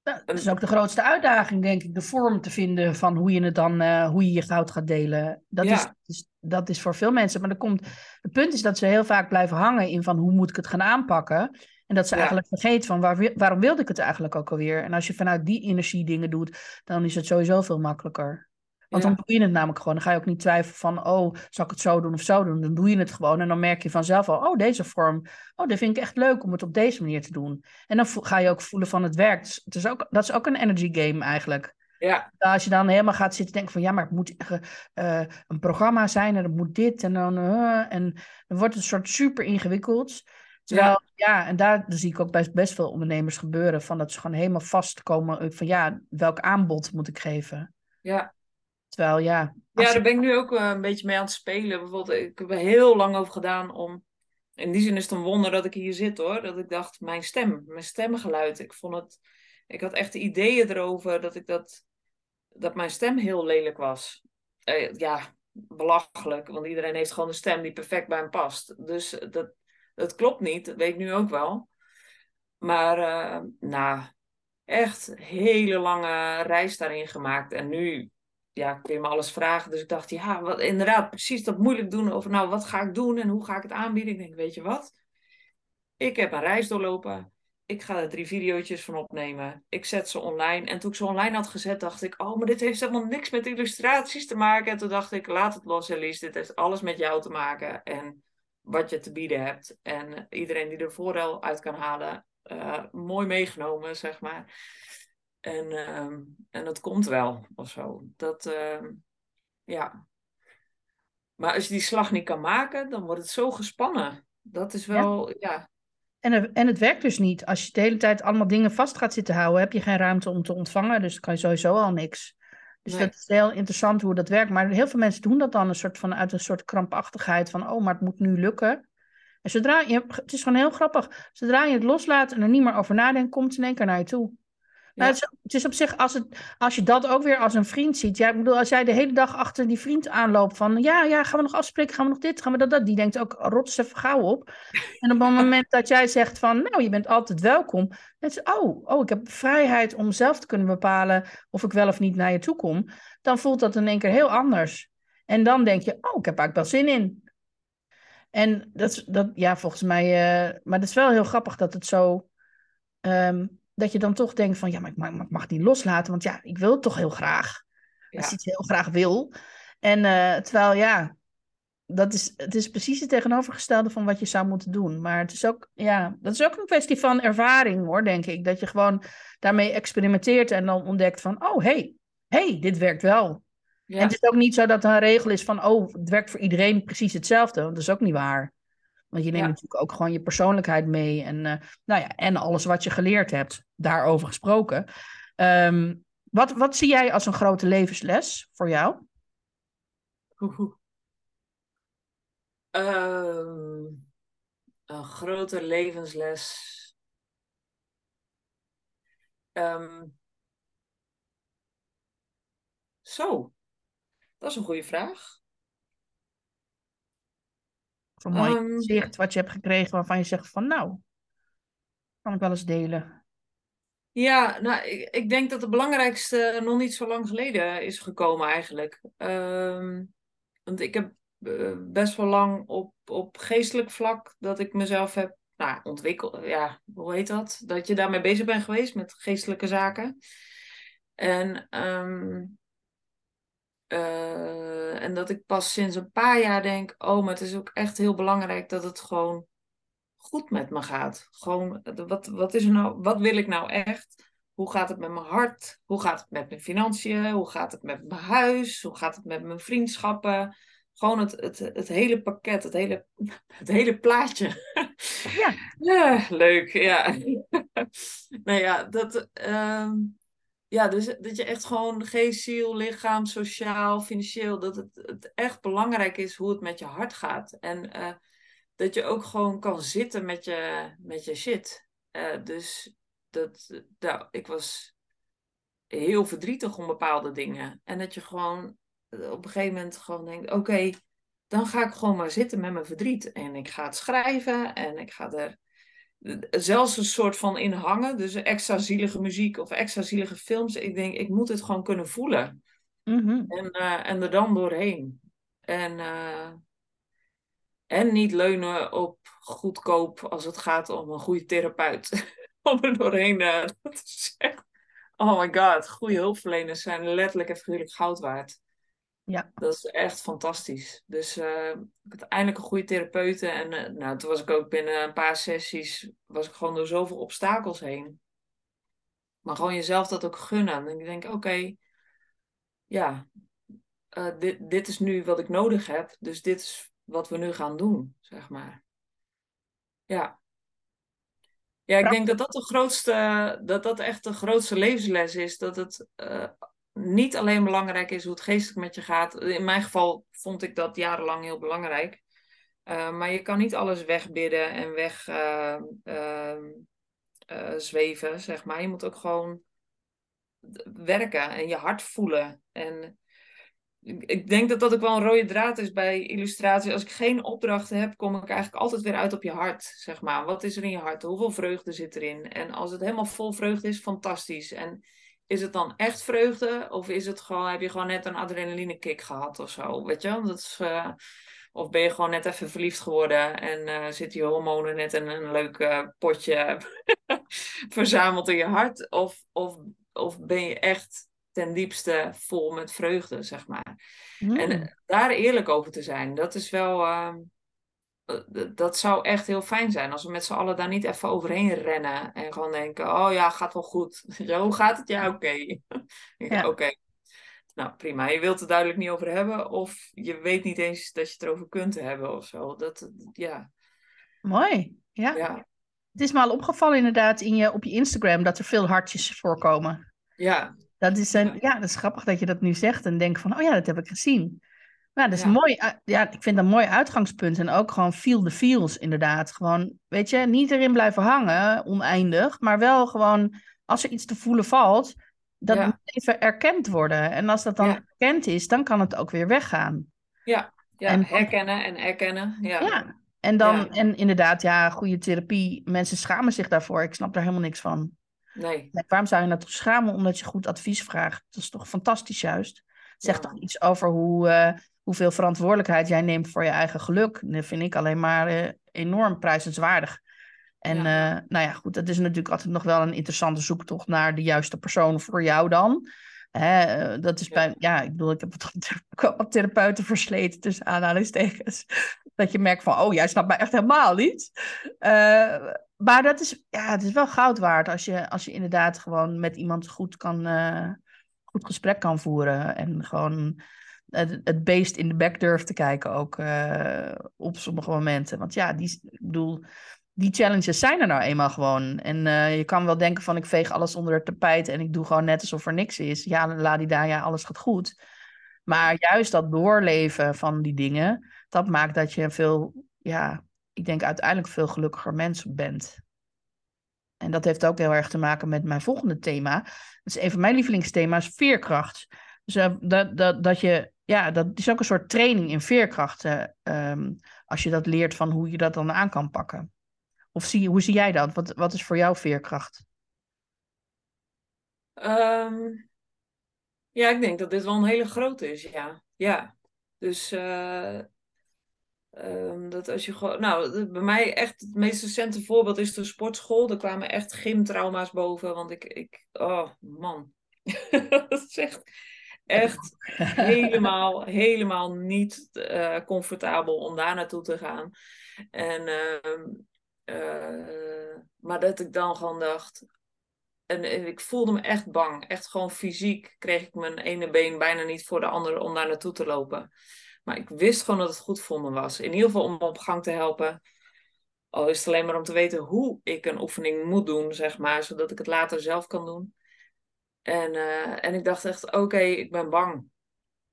Dat is ook de grootste uitdaging, denk ik, de vorm te vinden van hoe je het dan, eh, hoe je je goud gaat delen. Dat,
Ja.
is, is- dat is voor veel mensen. Maar er komt, het punt is dat ze heel vaak blijven hangen in van hoe moet ik het gaan aanpakken. En dat ze
Ja.
eigenlijk vergeten van waar, waarom wilde ik het eigenlijk ook alweer. En als je vanuit die energie dingen doet, dan is het sowieso veel makkelijker. Want
Ja.
dan doe je het namelijk gewoon. Dan ga je ook niet twijfelen van, oh, zal ik het zo doen of zo doen? Dan doe je het gewoon en dan merk je vanzelf al, oh, deze vorm, oh, dat vind ik echt leuk om het op deze manier te doen. En dan ga je ook voelen van het werkt. Dus het is ook, dat is ook een energy game eigenlijk.
Ja,
Als je dan helemaal gaat zitten denken van, ja, maar het moet eh, eh, een programma zijn en het moet dit en dan, eh, en dan wordt het een soort super ingewikkeld. Terwijl, ja, en daar zie ik ook best, best veel ondernemers gebeuren, van dat ze gewoon helemaal vastkomen van, ja, welk aanbod moet ik geven?
ja.
Terwijl, ja,
Ja,
je-
daar ben ik nu ook eh, een beetje mee aan het spelen. Bijvoorbeeld, ik heb er heel lang over gedaan om. In die zin is het een wonder dat ik hier zit hoor. Dat ik dacht, mijn stem, mijn stemgeluid. Ik vond het. Ik had echt ideeën erover dat ik dat. Dat mijn stem heel lelijk was. Eh, ja, belachelijk. Want iedereen heeft gewoon een stem die perfect bij hem past. Dus dat, dat klopt niet. Dat weet ik nu ook wel. Maar, eh, nou, echt hele lange reis daarin gemaakt. En nu ja, kun je me alles vragen. Dus ik dacht, ja, wat, inderdaad, precies dat moeilijk doen over, nou, wat ga ik doen en hoe ga ik het aanbieden? Ik denk, weet je wat? Ik heb een reis doorlopen. Ik ga er drie video's van opnemen. Ik zet ze online. En toen ik ze online had gezet, dacht ik, oh, maar dit heeft helemaal niks met illustraties te maken. En toen dacht ik, laat het los, Elise. Dit heeft alles met jou te maken en wat je te bieden hebt. En iedereen die er voordeel uit kan halen, eh, mooi meegenomen, zeg maar. En, ehm, en dat komt wel, of zo. Dat, ehm, ja. Maar als je die slag niet kan maken, dan wordt het zo gespannen. Dat is wel, ja.
En, het- en het werkt dus niet. Als je de hele tijd allemaal dingen vast gaat zitten houden, heb je geen ruimte om te ontvangen. Dus dan kan je sowieso al niks. Dus
Nee.
dat is heel interessant hoe dat werkt. Maar heel veel mensen doen dat dan een soort van, uit een soort krampachtigheid van, oh, maar het moet nu lukken. En zodra je, het is gewoon heel grappig, zodra je het loslaat en er niet meer over nadenkt, komt het in één keer naar je toe. Nou, het, is, het is op zich, als, het, als je dat ook weer als een vriend ziet. Ja, ik bedoel, als jij de hele dag achter die vriend aanloopt van... Ja, ja, gaan we nog afspreken? Gaan we nog dit? Gaan we dat? dat? Die denkt ook, rot even gauw op. En op het moment dat jij zegt van... Nou, je bent altijd welkom. Dan is oh, oh, ik heb vrijheid om zelf te kunnen bepalen... of ik wel of niet naar je toe kom. Dan voelt dat in één keer heel anders. En dan denk je, oh, ik heb eigenlijk wel zin in. En dat, is- dat ja, volgens mij... eh, maar het is wel heel grappig dat het zo... ehm, dat je dan toch denkt van, ja, maar ik mag, maar ik mag het niet loslaten, want ja, ik wil het toch heel graag.
Ja.
Als je iets heel graag wil. En eh, terwijl, ja, dat is, het is precies het tegenovergestelde van wat je zou moeten doen. Maar het is ook, ja, dat is ook een kwestie van ervaring, hoor, denk ik. Dat je gewoon daarmee experimenteert en dan ontdekt van, oh, hey, hey, dit werkt wel.
Ja.
En het is ook niet zo dat er een regel is van, oh, het werkt voor iedereen precies hetzelfde. Want dat is ook niet waar. Want je neemt
Ja.
natuurlijk ook gewoon je persoonlijkheid mee. En, eh, nou ja, en alles wat je geleerd hebt, daarover gesproken. Ehm, wat, wat zie jij als een grote levensles voor jou?
Ehm, een grote levensles. Ehm, zo, dat is een goede vraag.
Een mooi
Ehm.
zicht wat je hebt gekregen waarvan je zegt van, nou, kan ik wel eens delen.
Ja, nou, ik, ik denk dat het belangrijkste nog niet zo lang geleden is gekomen eigenlijk. Ehm, want ik heb eh, best wel lang op, op geestelijk vlak dat ik mezelf heb nou, ontwikkeld. Ja, hoe heet dat? Dat je daarmee bezig bent geweest met geestelijke zaken. En ehm, eh, en dat ik pas sinds een paar jaar denk, oh, maar het is ook echt heel belangrijk dat het gewoon goed met me gaat. Gewoon, wat, wat, is er nou, wat wil ik nou echt? Hoe gaat het met mijn hart? Hoe gaat het met mijn financiën? Hoe gaat het met mijn huis? Hoe gaat het met mijn vriendschappen? Gewoon het, het, het hele pakket, het hele, het hele plaatje.
Ja.
ja leuk, ja. nou ja, dat, ehm, ja, dus dat je echt gewoon geest, ziel, lichaam, sociaal, financieel, dat het, het echt belangrijk is hoe het met je hart gaat. En uh, dat je ook gewoon kan zitten met je, met je shit. Uh, dus dat, nou, ik was heel verdrietig om bepaalde dingen. En dat je gewoon eh, op een gegeven moment gewoon denkt: oké, dan ga ik gewoon maar zitten met mijn verdriet. En ik ga het schrijven en ik ga er zelfs een soort van in hangen. Dus extra zielige muziek of extra zielige films. Ik denk, ik moet het gewoon kunnen voelen.
Mhm.
En, uh, en er dan doorheen. En, uh, en niet leunen op goedkoop als het gaat om een goede therapeut. om er doorheen uh, te zeggen. Oh my god, goede hulpverleners zijn letterlijk en figuurlijk goud waard.
Ja.
Dat is echt fantastisch. Dus uh, ik had eindelijk een goede therapeute. En uh, nou, toen was ik ook binnen een paar sessies, was ik gewoon door zoveel obstakels heen. Maar gewoon jezelf dat ook gunnen. En ik denk, oké, okay, ja, uh, dit, dit is nu wat ik nodig heb. Dus dit is wat we nu gaan doen, zeg maar. Ja. Ja, ik denk dat dat de grootste, dat dat echt de grootste levensles is. Dat het niet alleen belangrijk is hoe het geestelijk met je gaat. In mijn geval vond ik dat jarenlang heel belangrijk. Uh, maar je kan niet alles wegbidden en weg uh, uh, zweven, zeg maar. Je moet ook gewoon werken en je hart voelen. En ik denk dat dat ook wel een rode draad is bij illustratie. Als ik geen opdrachten heb, kom ik eigenlijk altijd weer uit op je hart, zeg maar. Wat is er in je hart? Hoeveel vreugde zit erin? En als het helemaal vol vreugde is, fantastisch. En is het dan echt vreugde? Of is het gewoon, heb je gewoon net een adrenaline kick gehad of zo? Weet je? Dat is, uh, of ben je gewoon net even verliefd geworden en uh, zitten je hormonen net in een leuk uh, potje verzameld in je hart? Of, of, of ben je echt ten diepste vol met vreugde, zeg maar?
Mm.
En daar eerlijk over te zijn, dat is wel dat zou echt heel fijn zijn als we met z'n allen daar niet even overheen rennen en gewoon denken: oh ja, gaat wel goed. Ja, hoe gaat het? Ja, oké. Okay. ja, oké. Okay. Nou, prima. Je wilt het duidelijk niet over hebben, of je weet niet eens dat je het erover kunt hebben of zo. Dat, ja.
Mooi. Ja.
ja.
Het is me al opgevallen inderdaad in je, op je Instagram dat er veel hartjes voorkomen.
Ja.
Dat is, een, ja. ja, dat is grappig dat je dat nu zegt en denk van, oh ja, dat heb ik gezien. Ja, dat is ja. mooi. Ja, ik vind dat een mooi uitgangspunt. En ook gewoon feel the feels, inderdaad. Gewoon, weet je, niet erin blijven hangen, oneindig. Maar wel gewoon, als er iets te voelen valt, dat ja. moet even erkend worden. En als dat dan ja. erkend is, dan kan het ook weer weggaan.
Ja, ja en, herkennen en erkennen. Ja,
ja. En dan, en inderdaad, ja, goede therapie. Mensen schamen zich daarvoor. Ik snap daar helemaal niks van.
Nee.
Waarom zou je nou toch schamen omdat je goed advies vraagt? Dat is toch fantastisch juist. Zegt toch iets over hoe, uh, hoeveel verantwoordelijkheid jij neemt voor je eigen geluk. Dat vind ik alleen maar uh, enorm prijzenswaardig. En ja. Uh, nou ja, goed, dat is natuurlijk altijd nog wel een interessante zoektocht naar de juiste persoon voor jou dan. Hè, dat is ja. bij, ja, ik bedoel, ik heb wat, wat therapeuten versleten tussen aanhalingstekens. Dat je merkt van, oh, jij snapt mij echt helemaal niet. Uh, maar dat is, ja, het is wel goud waard als je, als je inderdaad gewoon met iemand goed kan, uh, goed gesprek kan voeren. En gewoon het, het beest in de bek durft te kijken ook uh, op sommige momenten. Want ja, die, ik bedoel, die challenges zijn er nou eenmaal gewoon. En uh, je kan wel denken van ik veeg alles onder het tapijt en ik doe gewoon net alsof er niks is. Ja, la die daar, ja, alles gaat goed. Maar juist dat doorleven van die dingen, dat maakt dat je veel, ja, ik denk uiteindelijk veel gelukkiger mens bent. En dat heeft ook heel erg te maken met mijn volgende thema. Dat is een van mijn lievelingsthema's, veerkracht. Dus uh, dat, dat, dat je, ja, dat is ook een soort training in veerkracht. Uh, um, als je dat leert van hoe je dat dan aan kan pakken. Of zie, hoe zie jij dat? Wat, wat is voor jou veerkracht?
Um, ja, ik denk dat dit wel een hele grote is, ja. Ja, dus uh, um, dat als je gewoon... Nou, bij mij echt het meest recente voorbeeld is de sportschool. Er kwamen echt gymtrauma's boven, want ik... ik oh, man. dat is echt... echt helemaal, helemaal niet uh, comfortabel om daar naartoe te gaan. En, uh, maar dat ik dan gewoon dacht. En ik voelde me echt bang. Echt gewoon fysiek kreeg ik mijn ene been bijna niet voor de andere om daar naartoe te lopen. Maar ik wist gewoon dat het goed voor me was. In ieder geval om me op gang te helpen. Al is het alleen maar om te weten hoe ik een oefening moet doen, zeg maar, zodat ik het later zelf kan doen. En, uh, en ik dacht echt, oké, ik ben bang.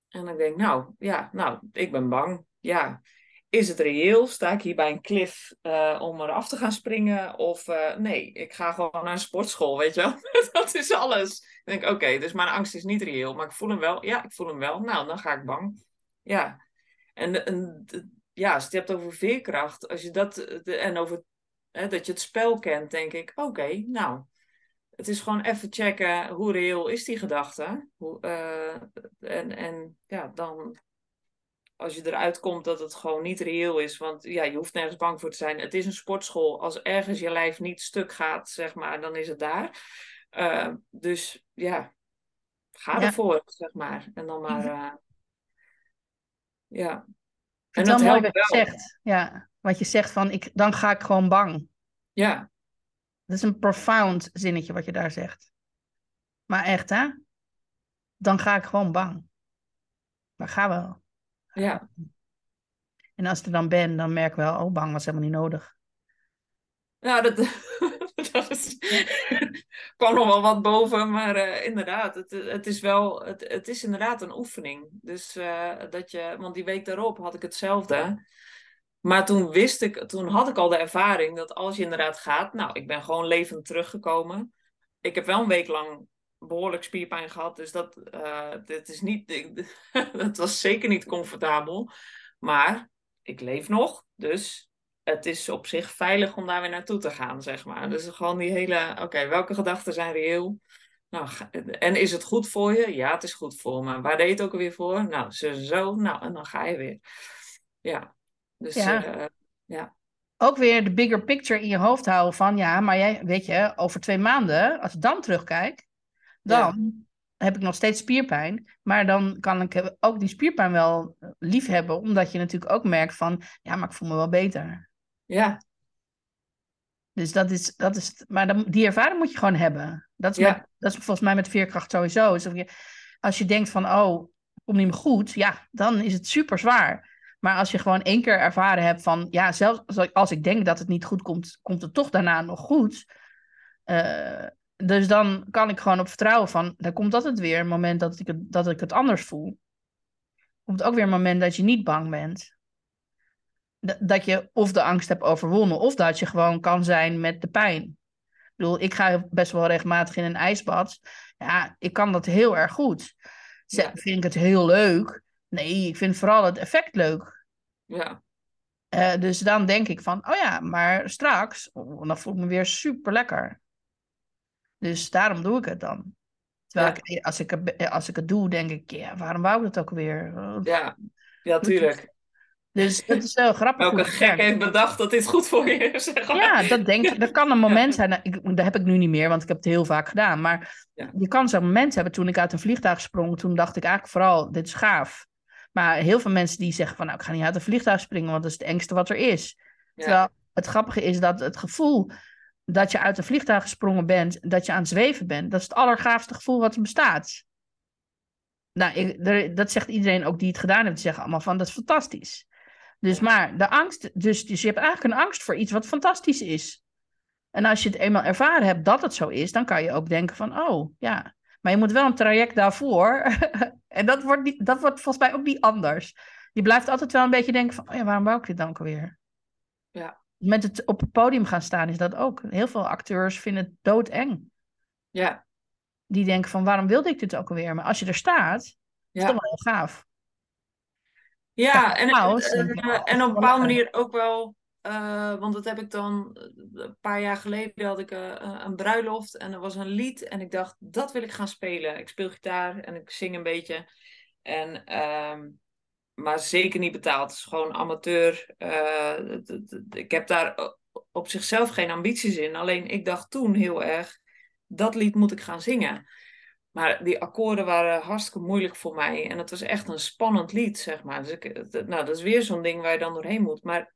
En ik denk, nou, ja, nou, ik ben bang. Ja, is het reëel? Sta ik hier bij een cliff uh, om eraf te gaan springen? Of uh, nee, ik ga gewoon naar een sportschool, weet je wel? dat is alles. Ik denk, oké, okay, dus mijn angst is niet reëel, maar ik voel hem wel. Ja, ik voel hem wel. Nou, dan ga ik bang. Ja. En, en ja, als je het hebt over veerkracht, als je dat, en over hè, dat je het spel kent, denk ik, oké, nou, het is gewoon even checken hoe reëel is die gedachte. Hoe, uh, en, en ja, dan als je eruit komt dat het gewoon niet reëel is, want ja, je hoeft nergens bang voor te zijn. Het is een sportschool. Als ergens je lijf niet stuk gaat, zeg maar, dan is het daar. Uh, dus ja, ga
Ja.
ervoor, zeg maar. En dan maar, uh, ja.
Ik vind het wel mooi wat je zegt. Ja, wat je zegt van, ik, dan ga ik gewoon bang.
Ja,
Dat is een profound zinnetje wat je daar zegt. Maar echt, hè? Dan ga ik gewoon bang. Maar ga wel.
ja,
En als ik er dan ben, dan merk ik wel, oh, bang was helemaal niet nodig.
Nou, dat, dat is, kwam nog wel wat boven, maar uh, inderdaad, het, het is wel, het, het is inderdaad een oefening. Dus uh, dat je, want die week daarop had ik hetzelfde. Maar toen wist ik, toen had ik al de ervaring dat als je inderdaad gaat, nou, ik ben gewoon levend teruggekomen. Ik heb wel een week lang behoorlijk spierpijn gehad, dus dat, uh, dit is niet, dat was zeker niet comfortabel. Maar ik leef nog, dus het is op zich veilig om daar weer naartoe te gaan, zeg maar. Dus gewoon die hele, oké, welke gedachten zijn reëel? Nou, en is het goed voor je? Ja, het is goed voor me. Waar deed het ook alweer voor? Nou, zo, zo. Nou, en dan ga je weer. Ja. Dus,
Ja.
uh, ja.
Ook weer de bigger picture in je hoofd houden van, ja, maar jij, weet je, over twee maanden, als ik dan terugkijk, dan heb ik nog steeds spierpijn. Maar dan kan ik ook die spierpijn wel lief hebben, omdat je natuurlijk ook merkt van, ja, maar ik voel me wel beter.
Ja,
Dus dat is, dat is maar dan, die ervaring moet je gewoon hebben. Dat is,
Ja.
met, dat is volgens mij met veerkracht sowieso. Dus als je- als je denkt van, oh, komt niet meer goed, ja, dan is het super zwaar. Maar als je gewoon één keer ervaren hebt van, ja, zelfs als ik, denk dat het niet goed komt, komt het toch daarna nog goed. Eh, dus dan kan ik gewoon op vertrouwen van, er komt altijd weer een moment dat ik het, dat ik het anders voel. komt ook weer een moment dat je niet bang bent. Dat, dat je of de angst hebt overwonnen, of dat je gewoon kan zijn met de pijn. Ik bedoel, ik ga best wel regelmatig in een ijsbad. Ja, ik kan dat heel erg goed.
Ja.
Vind ik het heel leuk? Nee, ik vind vooral het effect leuk.
Ja,
Eh, dus dan denk ik van, oh ja, maar straks, oh, dan voel ik me weer super lekker. Dus daarom doe ik het dan. Terwijl
Ja.
ik, als, ik, het- als ik het doe, denk ik, ja, waarom wou ik dat ook weer?
ja. Ja, tuurlijk.
Dus het is wel grappig.
Welke
het
gek heeft bedacht dat dit goed voor je is? zeg maar.
Ja, dat denk ik. Dat kan een moment zijn. nou, Ik, dat heb ik nu niet meer, want ik heb het heel vaak gedaan. Maar
Ja.
je kan zo'n moment hebben toen ik uit een vliegtuig sprong. Toen dacht ik eigenlijk vooral, dit is gaaf. Maar heel veel mensen die zeggen van, nou, ik ga niet uit een vliegtuig springen, want dat is het engste wat er is.
Ja.
Terwijl het grappige is dat het gevoel dat je uit een vliegtuig gesprongen bent, dat je aan het zweven bent, dat is het allergaafste gevoel wat er bestaat. Nou, ik, er- dat zegt iedereen ook die het gedaan heeft, die zeggen allemaal van, dat is fantastisch. Dus maar de angst, dus, dus je hebt eigenlijk een angst voor iets wat fantastisch is. En als je het eenmaal ervaren hebt dat het zo is, dan kan je ook denken van, oh ja, maar je moet wel een traject daarvoor. En dat wordt, niet, dat wordt volgens mij ook niet anders. Je blijft altijd wel een beetje denken van, oh ja, waarom wou ik dit dan ook alweer?
Ja.
Met het op het podium gaan staan is dat ook. Heel veel acteurs vinden het doodeng.
Ja,
Die denken van, waarom wilde ik dit ook alweer? Maar als je er staat, is het wel heel gaaf.
Ja, en,
nou,
eh, en op een bepaalde manier ook wel, eh, want dat heb ik dan, eh, een paar jaar geleden had ik eh, een bruiloft en er was een lied en ik dacht, dat wil ik gaan spelen. Ik speel gitaar en ik zing een beetje. En, ehm, maar zeker niet betaald, het is gewoon amateur. Ik heb daar op zichzelf geen ambities in, alleen ik dacht toen heel erg, dat lied moet ik gaan zingen. Maar die akkoorden waren hartstikke moeilijk voor mij. En het was echt een spannend lied, zeg maar. Dus ik, nou, dat is weer zo'n ding waar je dan doorheen moet. Maar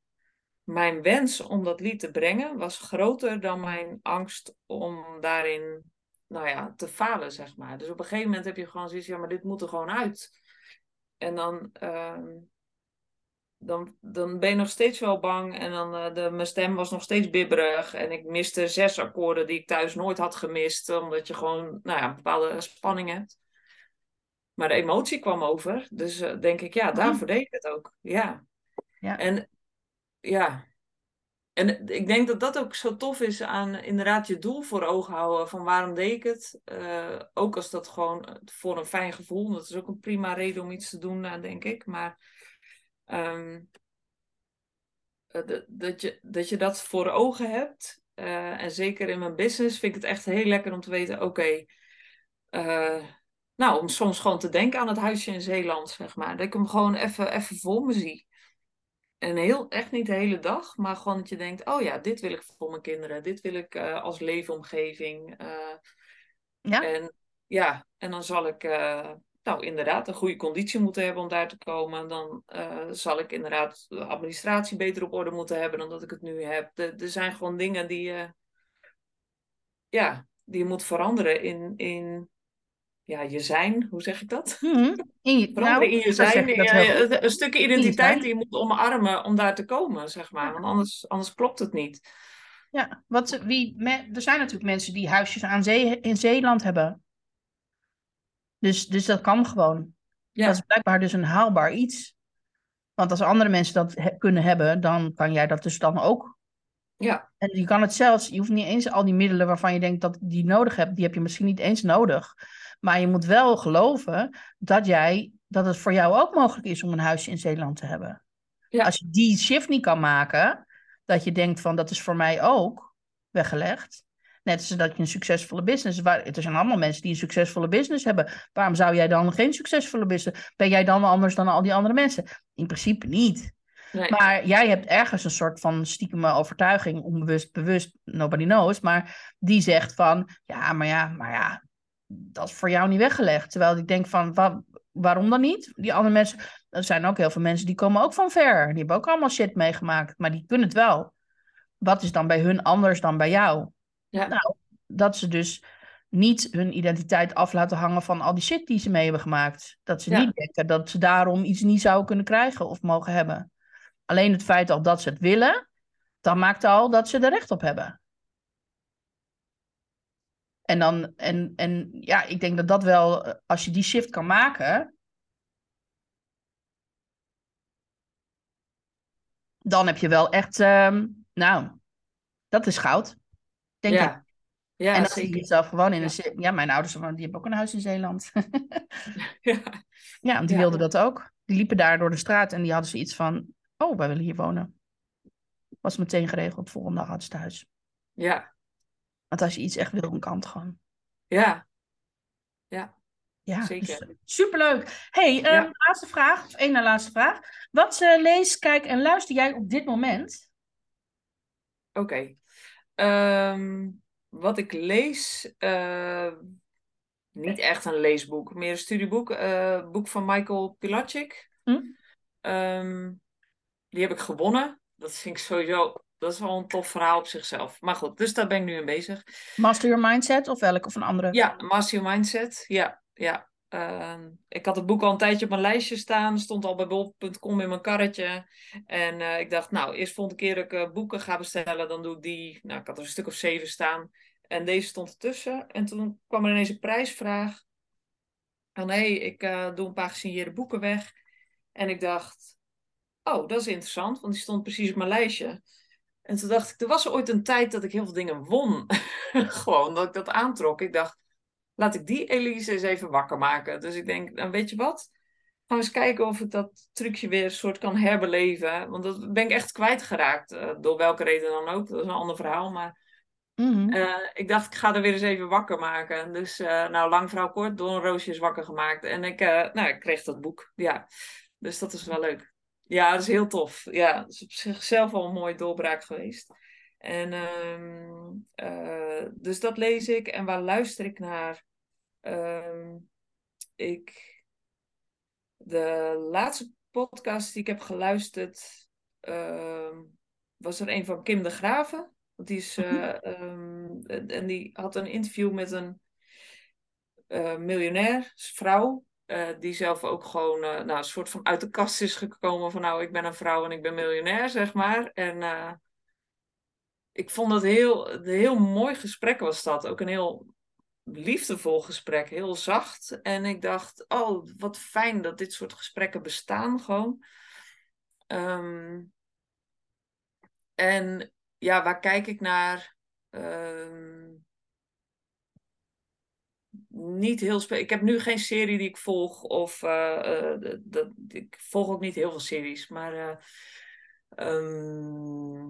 mijn wens om dat lied te brengen was groter dan mijn angst om daarin, nou ja, te falen, zeg maar. Dus op een gegeven moment heb je gewoon zoiets, ja, maar dit moet er gewoon uit. En dan, ehm, dan, dan ben je nog steeds wel bang. En dan, uh, de, mijn stem was nog steeds bibberig. En ik miste zes akkoorden die ik thuis nooit had gemist. Omdat je gewoon, nou ja, een bepaalde spanning hebt. Maar de emotie kwam over. Dus uh, denk ik, ja, daarvoor deed ik het ook. Ja.
Ja.
En ja. En ik denk dat dat ook zo tof is aan inderdaad je doel voor ogen houden. Van waarom deed ik het? Uh, ook als dat gewoon voor een fijn gevoel. Dat is ook een prima reden om iets te doen, denk ik. Maar um, dat, je, dat je dat voor ogen hebt. En zeker in mijn business vind ik het echt heel lekker om te weten: oké. Nou, om soms gewoon te denken aan het huisje in Zeeland, zeg maar. Dat ik hem gewoon even, even voor me zie. En heel, echt niet de hele dag, maar gewoon dat je denkt: oh ja, dit wil ik voor mijn kinderen. Dit wil ik uh, als leefomgeving.
ja.
En ja, en dan zal ik nou inderdaad een goede conditie moeten hebben om daar te komen. Dan zal ik inderdaad de administratie beter op orde moeten hebben dan dat ik het nu heb. Er zijn gewoon dingen die, ja, die je moet veranderen in, in ja, je zijn. Hoe zeg ik dat?
Mm -hmm. in je, nou,
in je zijn. In, een stukje identiteit die je moet omarmen om daar te komen, zeg maar. Want anders, anders klopt het niet.
Ja, wat, wie, me, er zijn natuurlijk mensen die huisjes aan zee, in Zeeland hebben. Dus, dus dat kan gewoon.
Ja.
Dat is blijkbaar dus een haalbaar iets. Want als andere mensen dat he kunnen hebben, dan kan jij dat dus dan ook.
Ja.
En je kan het zelfs, je hoeft niet eens al die middelen waarvan je denkt dat je die nodig hebt, die heb je misschien niet eens nodig. Maar je moet wel geloven dat jij, dat het voor jou ook mogelijk is om een huisje in Zeeland te hebben.
Ja.
Als je die shift niet kan maken, dat je denkt van dat is voor mij ook weggelegd. Net als dat je een succesvolle business. Waar, er zijn allemaal mensen die een succesvolle business hebben. Waarom zou jij dan geen succesvolle business? Ben jij dan anders dan al die andere mensen? In principe niet.
Nee.
Maar jij hebt ergens een soort van stiekeme overtuiging, onbewust, bewust, nobody knows. Maar die zegt van, ja, maar ja, maar ja, dat is voor jou niet weggelegd. Terwijl ik denk van, wa waarom dan niet? Die andere mensen, er zijn ook heel veel mensen die komen ook van ver. Die hebben ook allemaal shit meegemaakt, maar die kunnen het wel. Wat is dan bij hun anders dan bij jou?
Ja.
Nou, dat ze dus niet hun identiteit af laten hangen van al die shit die ze mee hebben gemaakt. Dat ze
Ja.
niet denken dat ze daarom iets niet zouden kunnen krijgen of mogen hebben. Alleen het feit al dat ze het willen, dan maakt al dat ze er recht op hebben. En dan, en, en ja, ik denk dat dat wel, als je die shift kan maken, dan heb je wel echt, ehm, nou, dat is goud. Denk ik.
ja. Ja,
en dan zie je zelf gewoon in
Ja.
een... Ja, mijn ouders die hebben ook een huis in Zeeland.
Ja.
ja, want die
Ja.
wilden dat ook. Die liepen daar door de straat en die hadden zoiets van... Oh, wij willen hier wonen. Was meteen geregeld. Volgende dag hadden ze thuis.
Ja.
Want als je iets echt wil, dan kan het gewoon.
Ja.
Ja,
Zeker.
dus, superleuk. hey, ehm,
Ja.
laatste vraag. Of één na laatste vraag. Wat eh, lees, kijk en luister jij op dit moment?
Oké. Ehm, wat ik lees, eh, niet echt een leesboek, meer een studieboek. eh boek van Michael Pilacic.
Hm?
Ehm, die heb ik gewonnen. Dat vind ik sowieso, dat is wel een tof verhaal op zichzelf. Maar goed, dus daar ben ik nu mee bezig.
Master Your Mindset of welke? Of een andere?
Ja, Master Your Mindset. Ja, ja. Ehm, ik had het boek al een tijdje op mijn lijstje staan. Stond al bij bol.com in mijn karretje. En eh, ik dacht, nou, eerst volgende keer dat ik eh, boeken ga bestellen, dan doe ik die. Nou, ik had er een stuk of zeven staan. En deze stond ertussen. En toen kwam er ineens een prijsvraag. Van, hé, hey, ik eh, doe een paar gesigneerde boeken weg. En ik dacht, oh, dat is interessant, want die stond precies op mijn lijstje. En toen dacht ik, er was ooit een tijd dat ik heel veel dingen won. Gewoon, dat ik dat aantrok. Ik dacht, laat ik die Elise eens even wakker maken. Dus ik denk, nou weet je wat? Gaan we eens kijken of ik dat trucje weer een soort kan herbeleven. Want dat ben ik echt kwijtgeraakt. eh, door welke reden dan ook. Dat is een ander verhaal. Maar
Mhm.
eh, ik dacht, ik ga er weer eens even wakker maken. Dus, eh, nou, lang verhaal kort, door een roosje is wakker gemaakt. En ik, nou, ik kreeg dat boek. Ja, dus dat is wel leuk. Ja, dat is heel tof. Ja, dat is op zichzelf al een mooie doorbraak geweest. En, ehm, eh, dus dat lees ik. En waar luister ik naar? Ehm, ik, de laatste podcast die ik heb geluisterd, ehm, was er een van Kim de Graven. Want die is, eh, ehm, en die had een interview met een uh, miljonair, vrouw. Eh, die zelf ook gewoon eh, nou, een soort van uit de kast is gekomen van nou, ik ben een vrouw en ik ben miljonair, zeg maar. En eh, ik vond dat heel, een heel mooi gesprek was dat. Ook een heel liefdevol gesprek, heel zacht. En ik dacht, oh, wat fijn dat dit soort gesprekken bestaan gewoon. Ehm, en ja, waar kijk ik naar? Ehm, niet heel spe- Ik heb nu geen serie die ik volg. Of eh, eh, dat, ik volg ook niet heel veel series. Maar eh, ehm,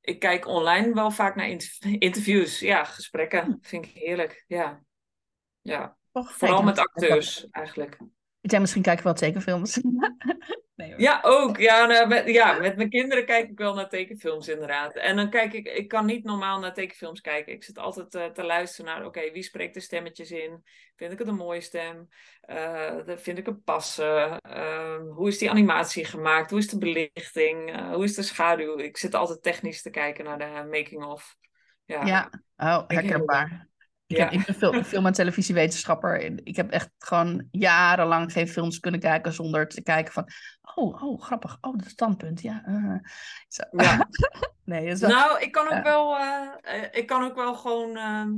ik kijk online wel vaak naar inter- interviews. Ja, gesprekken. Vind ik heerlijk. Ja. Ja.
Och,
Vooral met acteurs eigenlijk.
Ik denk, misschien kijken we wel tekenfilms. nee, hoor.
Ja, ook. Ja, nou, met, ja, met mijn kinderen kijk ik wel naar tekenfilms inderdaad. En dan kijk ik, ik kan niet normaal naar tekenfilms kijken. Ik zit altijd eh, te luisteren naar, oké, wie spreekt de stemmetjes in? Vind ik het een mooie stem? Eh, dat vind ik het passen? Eh, hoe is die animatie gemaakt? Hoe is de belichting? Eh, hoe is de schaduw? Ik zit altijd technisch te kijken naar de making-of. Ja.
Ja, oh, herkenbaar. Ik,
Ja.
heb, ik ben film, film- en televisiewetenschapper. En Ik heb echt gewoon jarenlang geen films kunnen kijken zonder te kijken van... Oh, oh grappig. Oh, dat standpunt. Ja. eh. Zo.
Ja.
nee, dat is wel...
Nou, ik kan ook
Ja.
wel, eh, eh, ik kan ook wel gewoon ehm,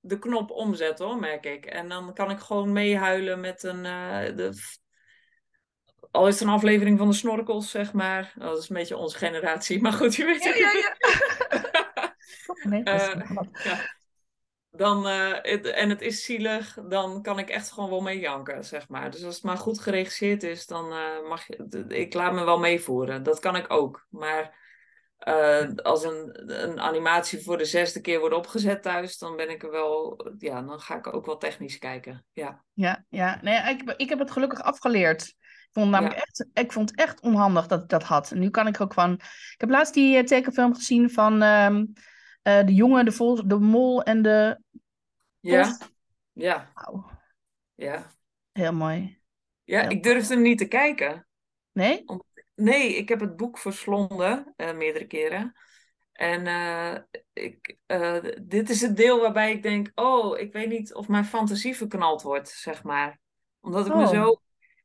de knop omzetten hoor, merk ik. En dan kan ik gewoon meehuilen met een, eh, de, al is het een aflevering van de Snorkels, zeg maar. Dat is een beetje onze generatie, maar goed, je weet
Ja,
het.
ja, nee, dat is
Eh,
nog wat.
Dan, eh, het- en het is zielig, dan kan ik echt gewoon wel mee janken, zeg maar. Dus als het maar goed geregisseerd is, dan eh, mag je... Ik laat me wel meevoeren, dat kan ik ook. Maar eh, als een, een animatie voor de zesde keer wordt opgezet thuis, dan ben ik er wel... Ja, dan ga ik ook wel technisch kijken, ja.
Ja, ja. Nee, ik, ik heb het gelukkig afgeleerd. Ik vond, het namelijk
Ja.
echt, ik vond het echt onhandig dat ik dat had. En nu kan ik ook van... Ik heb laatst die tekenfilm gezien van ehm, eh, de jongen, de, vol, de mol en de...
Ja,
Post.
ja, ja.
heel mooi.
Ja, ik durfde hem niet te kijken.
Nee?
Nee, ik heb het boek verslonden, eh, meerdere keren. En eh, ik, eh, dit is het deel waarbij ik denk, oh, ik weet niet of mijn fantasie verknald wordt, zeg maar. Omdat ik me
Oh,
zo,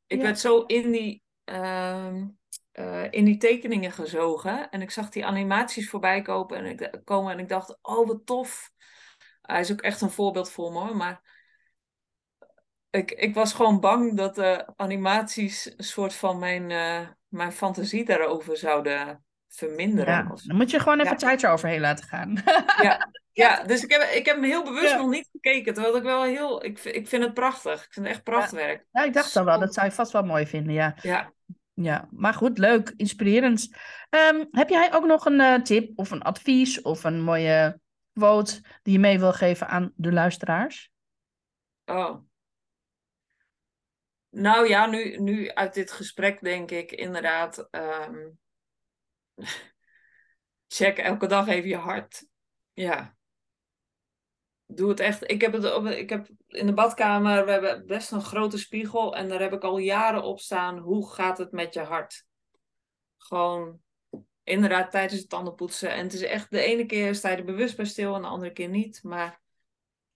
ik
ja.
werd zo in die, ehm, eh, in die tekeningen gezogen. En ik zag die animaties voorbij komen en ik, komen en ik dacht, oh, wat tof. Hij is ook echt een voorbeeld voor me, hoor. Maar ik, ik was gewoon bang dat de animaties een soort van mijn, eh, mijn fantasie daarover zouden verminderen.
Ja, dan moet je gewoon even
Ja.
tijd eroverheen laten gaan.
Ja, ja, dus ik heb, ik heb hem heel bewust nog niet gekeken. Terwijl ik wel heel. Ik, vind- ik vind het prachtig. Ik vind het echt prachtwerk.
Ja, ik dacht al wel, dat zou je vast wel mooi vinden, ja.
Ja.
Ja, maar goed, leuk, inspirerend. Ehm, heb jij ook nog een eh, tip of een advies of een mooie quote die je mee wil geven aan de luisteraars?
Oh. Nou ja, nu, nu uit dit gesprek denk ik inderdaad. ehm, check elke dag even je hart. Ja. Doe het echt. Ik heb het op, ik heb in de badkamer, we hebben best een grote spiegel. En daar heb ik al jaren op staan. Hoe gaat het met je hart? Gewoon inderdaad tijdens het tandenpoetsen. En het is echt, de ene keer sta je er bewust bij stil en de andere keer niet. Maar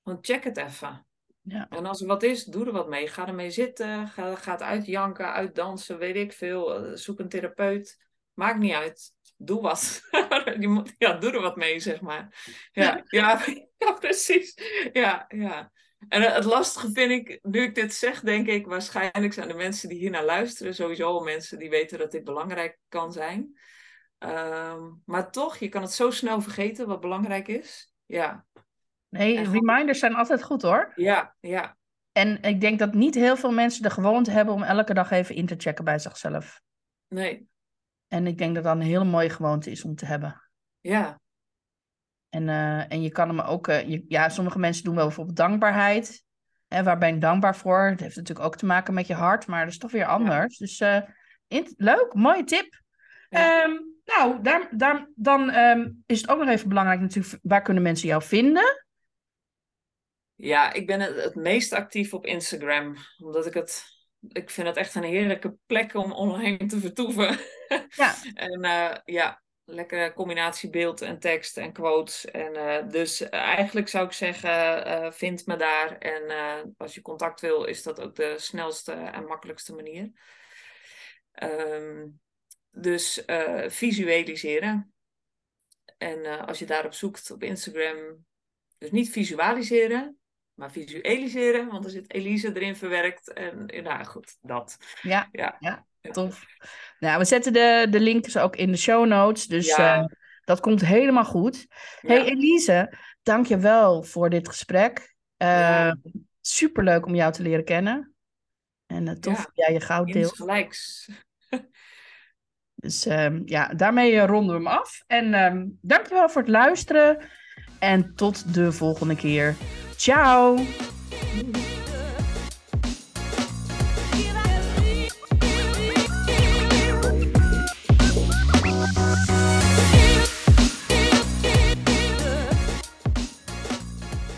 gewoon check het even.
Ja.
En als er wat is, doe er wat mee. Ga ermee zitten. Ga, ga het uitjanken, uitdansen, weet ik veel. Eh, Zoek een therapeut. Maakt niet uit. Doe wat. Je moet, ja, doe er wat mee, zeg maar. Ja, ja, ja precies. Ja, ja. En het lastige vind ik, nu ik dit zeg, denk ik, waarschijnlijk zijn de mensen die hier naar luisteren sowieso mensen die weten dat dit belangrijk kan zijn. Ehm, maar toch, je kan het zo snel vergeten wat belangrijk is. Ja,
Nee,
En
reminders zijn altijd goed hoor.
ja, ja.
En ik denk dat niet heel veel mensen de gewoonte hebben om elke dag even in te checken bij zichzelf.
Nee,
En ik denk dat dat een hele mooie gewoonte is om te hebben.
ja.
En, eh, en je kan hem ook, eh, je- ja, sommige mensen doen wel bijvoorbeeld dankbaarheid. En waar ben ik dankbaar voor? Het heeft natuurlijk ook te maken met je hart, maar dat is toch weer anders. Dus eh, leuk, mooie tip.
Ja.
Ehm, nou, daar, daar, dan ehm, is het ook nog even belangrijk natuurlijk, waar kunnen mensen jou vinden?
Ja, ik ben het, het meest actief op Instagram. Omdat ik het... Ik vind het echt een heerlijke plek om online te vertoeven.
Ja.
en uh, ja, lekkere combinatie beeld en tekst en quotes. En uh, dus eigenlijk zou ik zeggen, uh, vind me daar. En als je contact wil, is dat ook de snelste en makkelijkste manier. Um, dus visualiseren. En als je daarop zoekt op Instagram, dus niet visualiseren, maar visualiseren, want er zit Elise erin verwerkt. En nou goed, dat.
Ja, ja. ja tof. Nou, we zetten de, de links ook in de show notes, dus ja. uh, dat komt helemaal goed. Ja. Hey Elise, dank je wel voor dit gesprek. Uh. Superleuk om jou te leren kennen. En tof dat jij je goud deelt.
gelijks.
Dus um, ja, daarmee ronden we hem af. En um, dankjewel voor het luisteren. En tot de volgende keer. Ciao!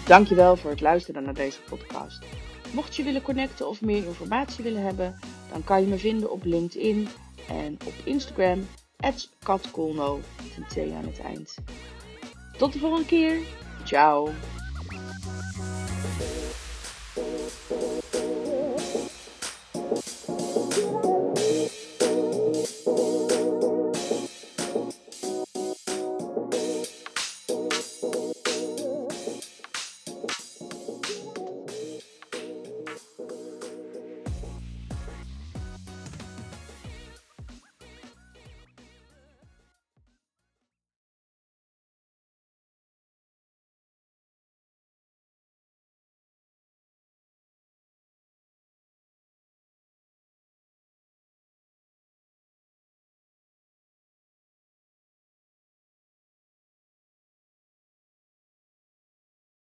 Dankjewel voor het luisteren naar deze podcast. Mocht je willen connecten of meer informatie willen hebben, dan kan je me vinden op LinkedIn en op Instagram, katkolno, met een T aan het eind. Tot de volgende keer. Ciao.